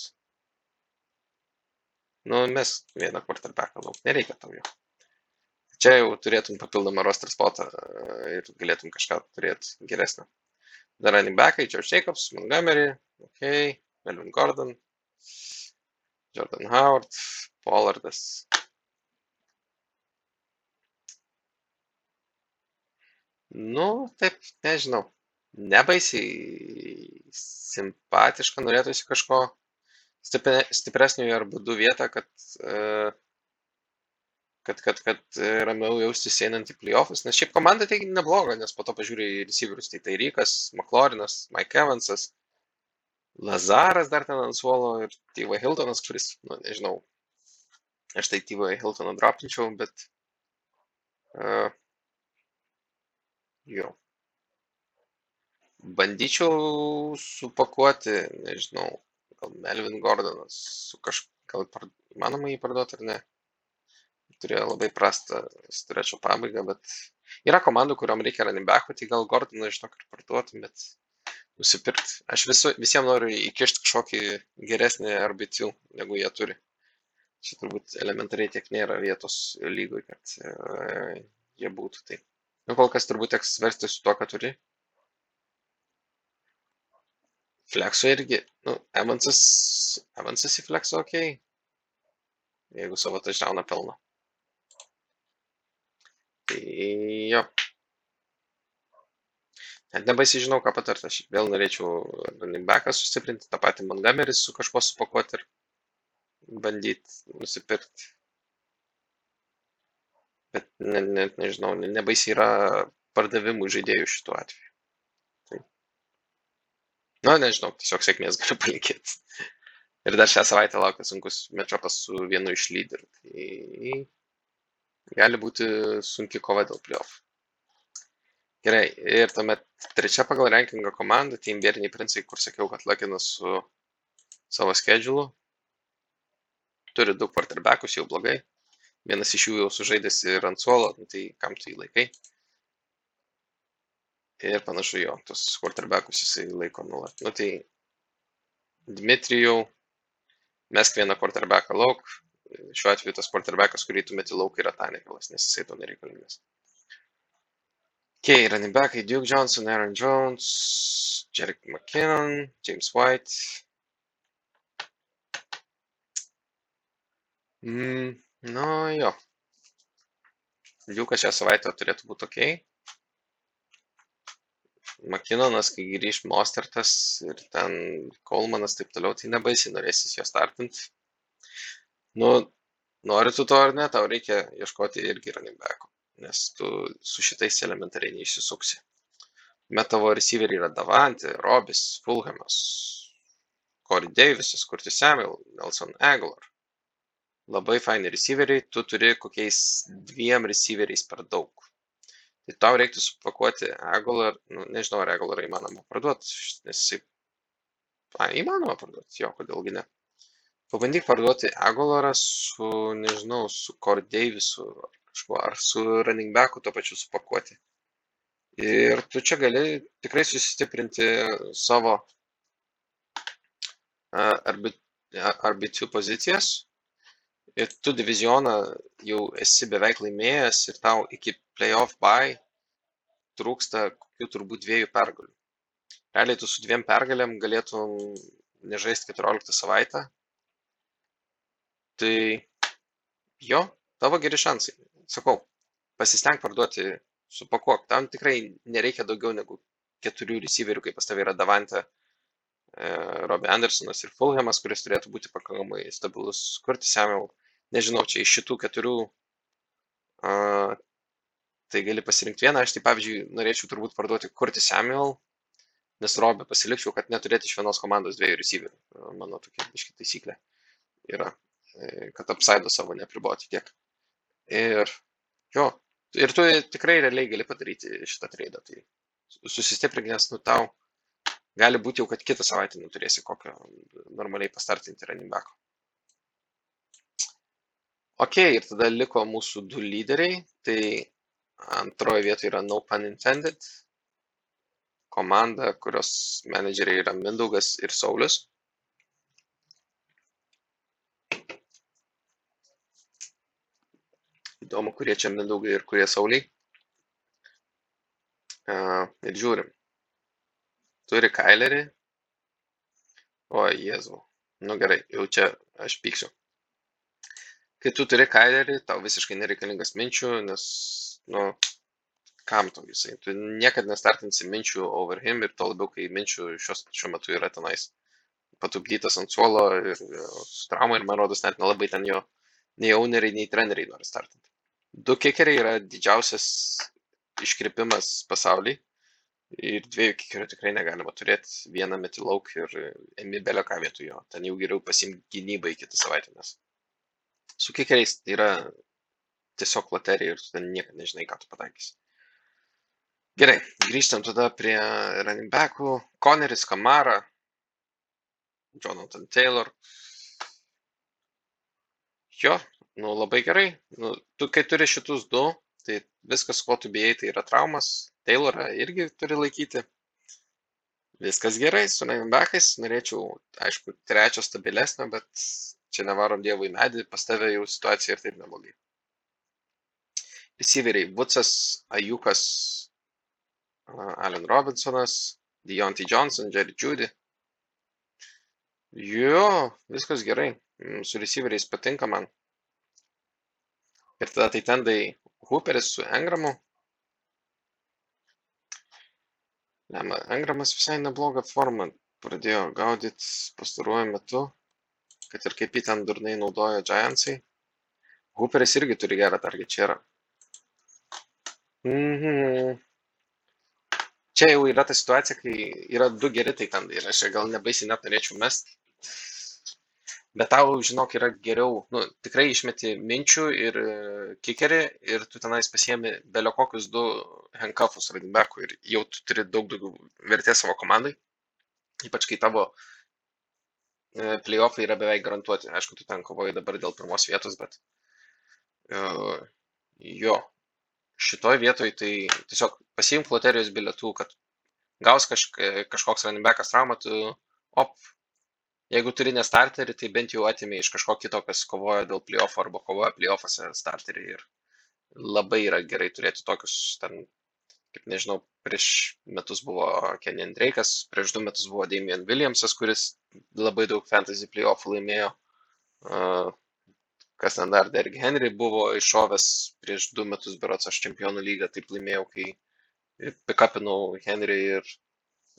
[SPEAKER 1] Nu, mes vieną quarterbacką lauk, nereikia tau jo. Čia jau turėtum papildomą roster spotą ir galėtum kažką turėti geresnio. Dar running backai, George Jacobs, Montgomery, ok, Melvin Gordon, Jordan Howard, Pollardas. Nu, taip, nežinau. Nebaisiai simpatiška, norėtųsi kažko stipresnio arba du vietą, kad uh, kad, kad, kad e, ramiau jaustis einant į playoffus, nes šiaip komanda tai nebloga, nes po to pažiūrė į receiverius, tai tai Rykas, McLaurinas, Mike Evansas, Lazaras dar ten ant suolo ir T.V. Hiltonas, kuris, nu, nežinau, aš tai T.V. Hiltoną dropinčiau, bet uh, jo. Bandyčiau supakuoti, nežinau, gal Melvin Gordonas su kažkuo, gal par, įmanoma jį parduoti ar ne turėjo labai prastą stretčio pabaigą, bet yra komandų, kuriuom reikia running backų, tai gal Gordoną iš to ir parduotum, bet nusipirkti. Aš visu, visiems noriu įkišti kažkokį geresnį RB2, negu jie turi. Čia turbūt elementariai tiek nėra vietos lygoj, kad uh, jie būtų. Tai. Nu, kol kas turbūt teks versti su to, ką turi. Flexo irgi, nu, Evansas, Evansas į Flexo ok, jeigu savo taždauną pelno. Tai jo. Net nebaisiai žinau, ką patarti. Aš vėl norėčiau running backą sustiprinti, tą patį Montgomery su kažkuo supakuoti ir bandyti nusipirkti. Bet net ne, nežinau, ne, nebaisiai yra pardavimų žaidėjų šituo atveju. Na, nežinau, tiesiog sėkmės galiu palinkėti. Ir dar šią savaitę laukia sunkus mečiopas su vienu iš lyderių. Tai gali būti sunki kova dėl playoff. Gerai, ir tuomet trečia pagal rankingą komanda, Team Bėriniai Princai, kur sakiau, kad lakinas su savo schedulu. Turi du quarterbackus, jau blogai. Vienas iš jų jau sužaidęs ir ant suolo, nu, tai kam tu jį laikai. Ir panašu jo, tos quarterbackus jisai laiko nuolat. Nu tai Dmitrijau, mesk vieną quarterbacką lauk, šiuo atveju tas quarterbackas, kurį tu meti lauk, yra Tanekalas, nes jisai to nereikalingas. Okay, running backai Duke Johnson, Aaron Jones, Jerick McKinnon, James White. Mm, nu jo. Duke'as šią savaitę turėtų būti ok. McKinnonas, kai grįž Mostertas ir ten Kolmanas taip toliau, tai nebaisiai norėsis jo startinti nu nori tu to ar ne tau reikia ieškoti irgi running backų nes tu su šitais elementariai neišsisuksi tuomet tavo receiveriai yra Davante, Robis, Fulhamas, Corey Davisas, Curtis Samuel, Nelson Aguilar. Labai faini receiveriai, tu turi kokiais dviem receiveriais per daug. Tai tau reiktų supakuoti Aguilar, nu, nežinau, ar Aguilar įmanoma parduoti, nes jisai... A, įmanoma parduoti, jo, kodėlgi ne pabandyk parduoti Aguilarą su, nežinau, su Cord Davisu ar kažkuo, ar su running backu tuo pačiu supakuoti. Ir tu čia gali tikrai susistiprinti savo RB2 pozicijas. Ir tu divizioną jau esi beveik laimėjęs ir tau iki playoff buy trūksta kokių turbūt dviejų pergalių. Realiai tu su dviem pergalėm galėtum nežaisti 14 savaitę tai jo, tavo geri šansai. Sakau, pasistenk parduoti, supakuok. Tam tikrai nereikia daugiau negu keturių receiverių, kaip pas tavai yra Davante, e, Robbie Andersonas ir Fulhamas, kuris turėtų būti pakankamai stabilus. Kurti Samuel, nežinau, čia iš šitų keturių a, tai gali pasirinkti vieną. Aš tai pavyzdžiui norėčiau turbūt parduoti Kurti Samuel, nes Robę pasilikčiau, kad neturėti iš vienos komandos dviejų receiverių. Mano tokia iški taisyklė yra, e, kad apsaido savo nepriboti tiek. Ir jo, ir tu tikrai realiai gali padaryti šitą traidą. Tai susistiprink, nes nu tau gali būti jau, kad kitą savaitę neturėsi kokio normaliai pastartinti running backo. Ok, ir tada liko mūsų du lyderiai. Tai antroje vietoje yra No Pun Intended komanda, kurios menedžeriai yra Mindaugas ir Saulis. Įdomu, kurie čia Mindaugai ir kurie Sauliai. Uh, ir žiūrim. Turi Kailerį. O, Jėzau. Nu gerai, jau čia aš pyksiu. Kai tu turi Kailerį, tau visiškai nereikalingas minčių, nes, nu, kam tau jisai. Tu niekada nestartinsi minčių over him ir to labiau, kai minčių šios, šiuo metu yra tenais patupdytas ant suolo ir su trauma ir man rodos net nelabai ten jo nei owneriai, nei treneriai nori startinti. Du kikeriai yra didžiausias iškrypimas pasaulyje ir dviejų kikerių tikrai negalima turėti, vieną meti lauk ir emi belio ką vietoj jo. Ten jau geriau pasimti gynybą į kitą savaitę, nes su kikeriais yra tiesiog loterija ir tu ten niekada nežinai, ką tu pataikysi. Gerai, grįžtam tada prie running backų. Koneris Kamara, Jonathan Taylor. Jo, nu labai gerai. Nu, tu, kai turi šitus du, tai viskas, ko tu bijai, tai yra traumas. Taylorą irgi turi laikyti. Viskas gerai, su running backais. Norėčiau, aišku, trečio stabilesnio, bet čia nevarom dievui medį, pas tave jau situacija ir taip neblogai. Receiveriai, Vutsas, Ajukas, Allen Robinsonas, Deontay Johnson, Jerry Judy. Jo, viskas gerai. Mm, su receiveriais patinka man. Ir tada tai tendai Hooperis su Engramu. Lema, Engramas visai neblogą formą pradėjo gaudyti pastaruoju metu, kad ir kaip jį ten durnai naudojo Giantsai. Hooperis irgi turi gerą target yra. Mhm čia jau yra ta situacija, kai yra du geri taikandai ir aš gal nebaisiai net norėčiau mest. Bet tau, žinok, yra geriau, nu, tikrai išmeti minčių ir kikerį ir tu tenais pasiemi belio kokius du handcuffus Radinbergų ir jau tu turi daug daugiau vertės savo komandai. Ypač kai tavo e, playoffai yra beveik garantuoti. Aišku, tu ten kovoji dabar dėl pirmos vietos, bet uh, jo, šitoj vietoj tai tiesiog pasiimk loterijos bilietų, kad gaus kažk, kažkoks running backas traumą, tu op, jeigu turi ne starterį, tai bent jau atimi iš kažko kito, kas kovoja dėl playoff arba kovoja playoffuose starterį ir labai yra gerai turėti tokius ten, kaip nežinau, prieš metus buvo Kenyan Drake'as, prieš du metus buvo Damian Williamsas, kuris labai daug fantasy playoffų laimėjo. Uh, kas ten dar, Derrick Henry buvo iššovęs prieš du metus berots aš čempionų lygą, taip laimėjau, kai pikapinau Henry ir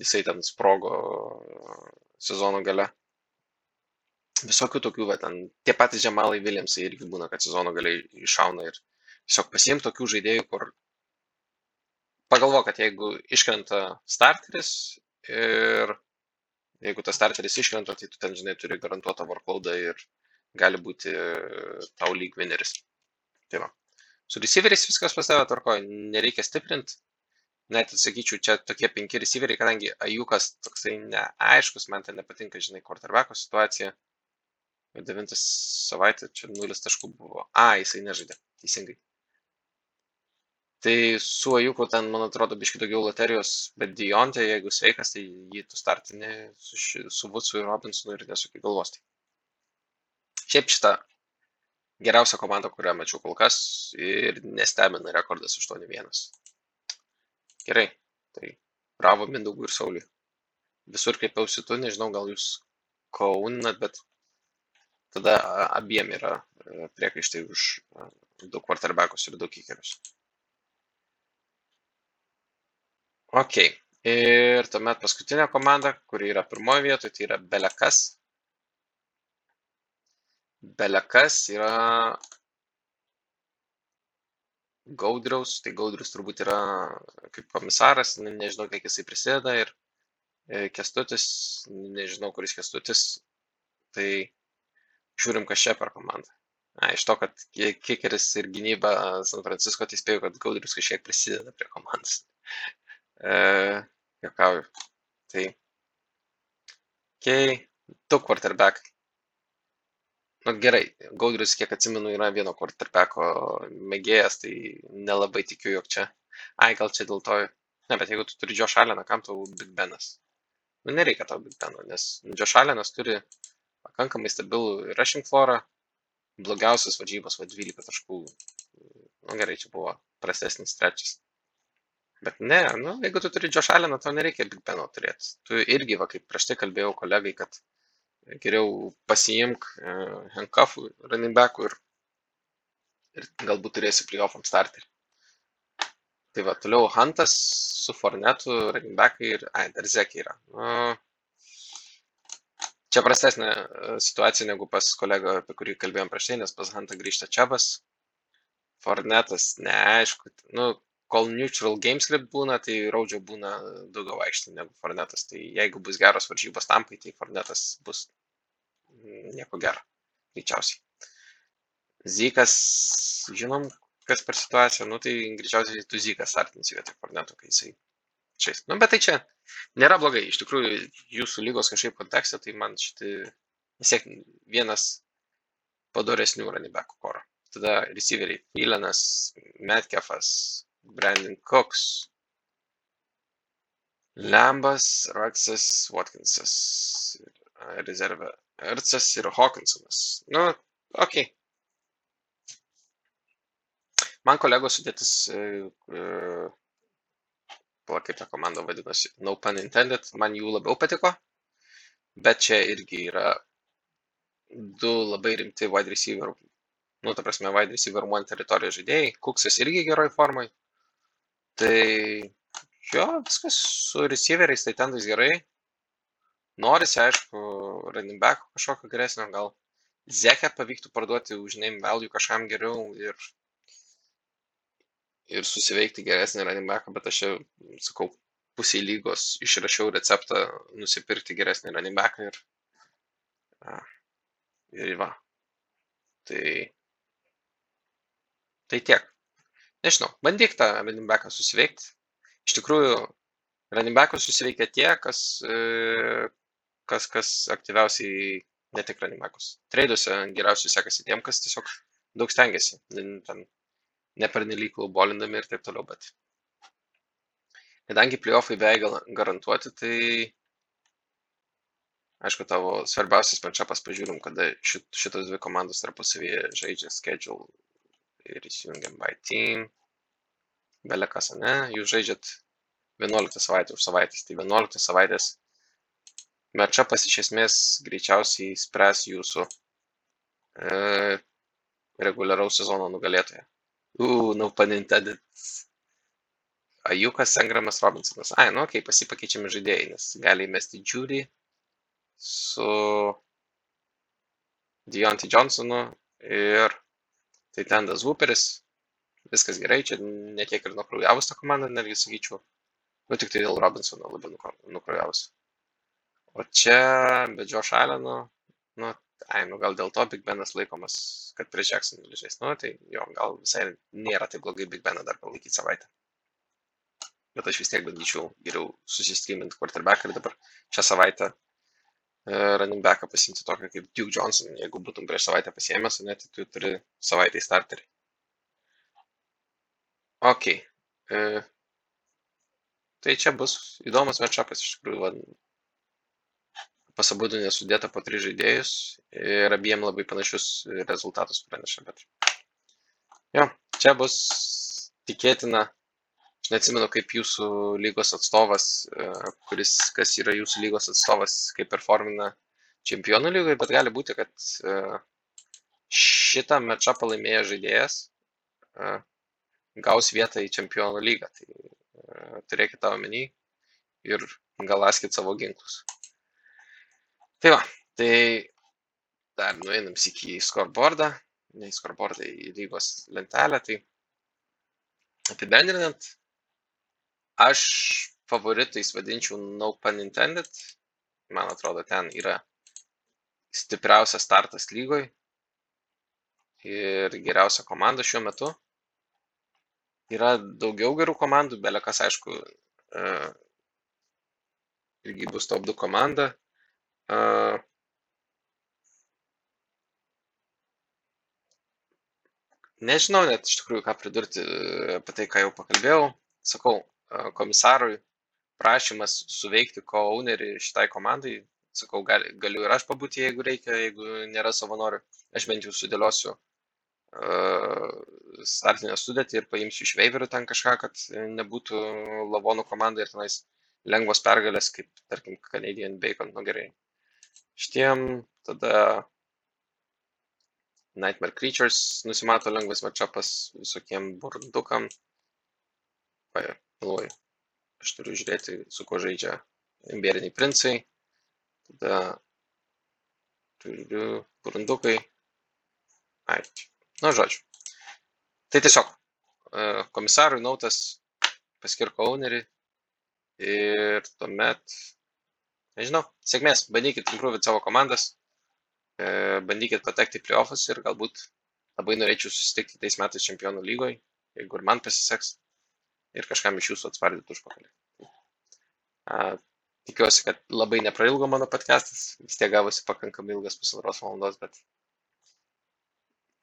[SPEAKER 1] jisai ten sprogo sezono gale. Visokių tokių, va, ten tie patys žemalai Williamsai irgi būna, kad sezono galiai iššauna ir tiesiog pasiimti tokių žaidėjų, kur pagalvo, kad jeigu iškrenta starteris ir jeigu tas starteris iškrenta, tai tu ten, žinai, turi garantuotą workloadą ir gali būti tau lyg vineris. Tai va. Su receiveriais viskas pas tave tvarkoja, nereikia stiprinti. Net sakyčiau, čia tokie penki receiveriai, kadangi Ajukas toksai neaiškus, man ten nepatinka, žinai, quarterbacko situacija. Devintas savaitė, čia nulis taškų buvo. A, jisai nežaidė, teisingai. Tai su Ajuku ten, man atrodo, biški daugiau loterijos, bet Diontė, jeigu sveikas, tai jį tu startini su, su Vutsu ir Robinsonu ir nesuki galvos. Tai šiaip šita geriausia komanda, kurią mačiau kol kas ir nestebina rekordas 8-1. Gerai, tai bravo Mindaugui ir Sauliui. Visur kreipiausi tu, nežinau, gal jūs kaunat, bet tada abiem yra e, priekaištai už e, du quarterbackus ir du kikerius. Ok, ir tuomet paskutinė komanda, kuri yra pirmoje vietoje, tai yra Belekas belekas yra Gaudriaus, tai Gaudrius turbūt yra kaip komisaras, ne- nežinau, kiek jisai prisideda ir e, Kestutis, nežinau, kuris Kestutis, tai žiūrim, kas čia per komandą. Na, iš to, kad Ki- Kikeris ir gynyba San Francisco, tai spėjau, kad Gaudrius kažkiek prisideda prie komandos. Jokauju. Tai, okei, du quarterback. Nu gerai, Gaudrius, kiek atsimenu, yra vieno quarterbacko mėgėjas, tai nelabai tikiu, jog čia. Ai, gal čia dėl to. Ne, bet jeigu tu turi Josh Alleną, kam tau Big Benas? Nu, nereikia tau Big Beno, nes Josh Allenas turi pakankamai stabilų rushing florą, blogiausias varžybos, va 12 taškų. Nu gerai, čia buvo prastesnis trečias. Bet ne, nu, jeigu tu turi Josh Alleną, tau nereikia Big Beno turėti. Tu irgi, va, kaip prieš tai kalbėjau kolegai, kad geriau pasiimk uh, handcuffų running backų ir, ir galbūt turėsi playoffam starterį. Tai va, toliau Huntas su Fornetu, running backai ir, ai, dar Zekė yra. Nu, čia prastesnė e, situacija negu pas kolegą, apie kurį kalbėjom prieš tai, nes pas Huntą grįžta Čiabas. Fornetas, neaišku, nu, kol neutral game script būna, tai Raudžio būna daugiau aikštė negu Fornetas. Tai jeigu bus geros varžybos tampai, tai Fornetas bus nieko gero, greičiausiai. Zykas, žinom, kas per situaciją, nu tai greičiausiai tu Zykas artins vietoj Forneto, kai jisai šiais. Nu, bet tai čia nėra blogai. Iš tikrųjų, jūsų lygos kažkaip kontekste, tai man šitai vis tiek vienas padoresnių ranibekų koro. Tada receiveriai Filenas, Metcalfas, Brandon Cooks, Lambas, Raksas, Watkinsas, rezervė Ercas ir Hawkinsonas. Nu, ok. Man kolegos sudėtis, pala kaip ta komanda vadinasi, no pun intended, man jų labiau patiko, bet čia irgi yra du labai rimti wide receiver, nu, ta prasme, wide receiver one teritorijos žaidėjai, Kuksas irgi geroj formai, tai jo, viskas su receiveriais, tai ten gerai, norisi, aišku, running back kažkokio geresnio, gal Zekę pavyktų parduoti už name value kažkam geriau ir, ir susiveikti geresnį running backą, bet aš jau, sakau, pusiai lygos išrašiau receptą nusipirkti geresnį running backą ir, ir va. Tai, tai tiek. Nežinau, bandyk tą running backą susiveikti. Iš tikrųjų, running backus susiveikia tie, kas, e, kas, kas aktyviausiai ne tik running backus. Treiduose geriausiai sekasi tiem, kas tiesiog daug stengiasi, nepernelyg bolindami ir taip toliau, bet kadangi playoffai beveik garantuoti, tai aišku, tavo svarbiausias matchupas pažiūrim, kada šit, šitos dvi komandos tarpusavyje žaidžia schedule ir įsijungiam by team. Belekas, ne? Jūs žaidžiat 11 savaitę už savaitės, tai 11 savaitės matchupas iš esmės greičiausiai spręs jūsų e, reguliaraus sezono nugalėtoją. U, no pun intended. Ajukas, Engramas, Robinsonas. Ai, nu, okei, okay, pasipakeičiami žaidėjai, nes gali įmesti Judy su Deontay Johnsonu ir tai tendas Hooperis. Viskas gerai, čia netiek ir nukraujavus tą komandą, netgi sakyčiau. Nu, tik tai dėl Robinsono labai nukraujavus. O čia be Josh Alleno, nu, ai, nu gal dėl to Big Benas laikomas, kad prieš Jacksonville žais. Nu, tai jo, gal visai nėra taip blogai Big Beną dar palaikyti savaitę. Bet aš vis tiek bandyčiau geriau susistreaminti quarterbacką ir dabar šią savaitę running backą pasimti tokią kaip Duke Johnson. Jeigu būtum prieš savaitę pasiėmęs, net tai tu turi savaitę į starterį. Ok. E, tai čia bus įdomus matchupas iš tikrųjų. Va, pas abudu nesudėta po tris žaidėjus ir abiem labai panašius rezultatus praneša. Bet jo, čia bus tikėtina. Aš neatsimenu, kaip jūsų lygos atstovas, e, kuris, kas yra jūsų lygos atstovas, kaip performina čempionų lygoje, bet gali būti, kad e, šitą mečą pralaimėjęs žaidėjas e, gaus vietą į čempionų lygą. Tai turėkite tą omeny ir galaskit savo ginklus. Tai va, tai dar nueinam į scoreboardą, ne į scoreboardą, į lygos lentelę. Tai apibendrinant, aš favoritais vadinčiau no pun intended. Man atrodo, ten yra stipriausias startas lygoj ir geriausia komanda šiuo metu. Yra daugiau gerų komandų, belekas aišku, e, irgi bus top 2 komanda. E, nežinau net iš tikrųjų, ką pridurti e, apie tai, ką jau pakalbėjau. Sakau, komisarui prašymas suveikti co-ownerį šitai komandai. Sakau, gali, galiu ir aš pabūti, jeigu reikia, jeigu nėra savanorių. Aš bent jau sudėliosiu uh, startinę sudėtį ir paimsiu iš veiverių ten kažką, kad nebūtų lavonų komanda ir tenais lengvos pergalės, kaip tarkim Canadian Bacon, nu gerai. Šitiem tada Nightmare Creatures nusimato lengvas matchupas visokiem burdukam. Pagalvoju, aš turiu žiūrėti, su kuo žaidžia imberiniai princai. Tada turiu burundukai. Ai, nu žodžiu. Tai tiesiog komisarui nautas paskirko ownerį ir tuomet, nežinau, sėkmės, bandykit impruvit savo komandas, bandykit patekti į playoffus ir galbūt labai norėčiau susitikti tais metais čempionų lygoje, jeigu ir man pasiseks, ir kažkam iš jūsų atspardyti užpakalį. Tikiuosi, kad labai neprailgo mano podcastas, vis tiek gavosi pakankamai ilgas pusantros valandos, bet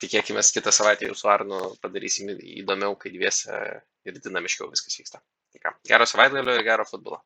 [SPEAKER 1] tikėkime, kitą savaitę jau su Arnu padarysim įdomiau, kai dviese ir dinamiškiau viskas vyksta. Tai ką, gero savaitgalio ir gero futbolo.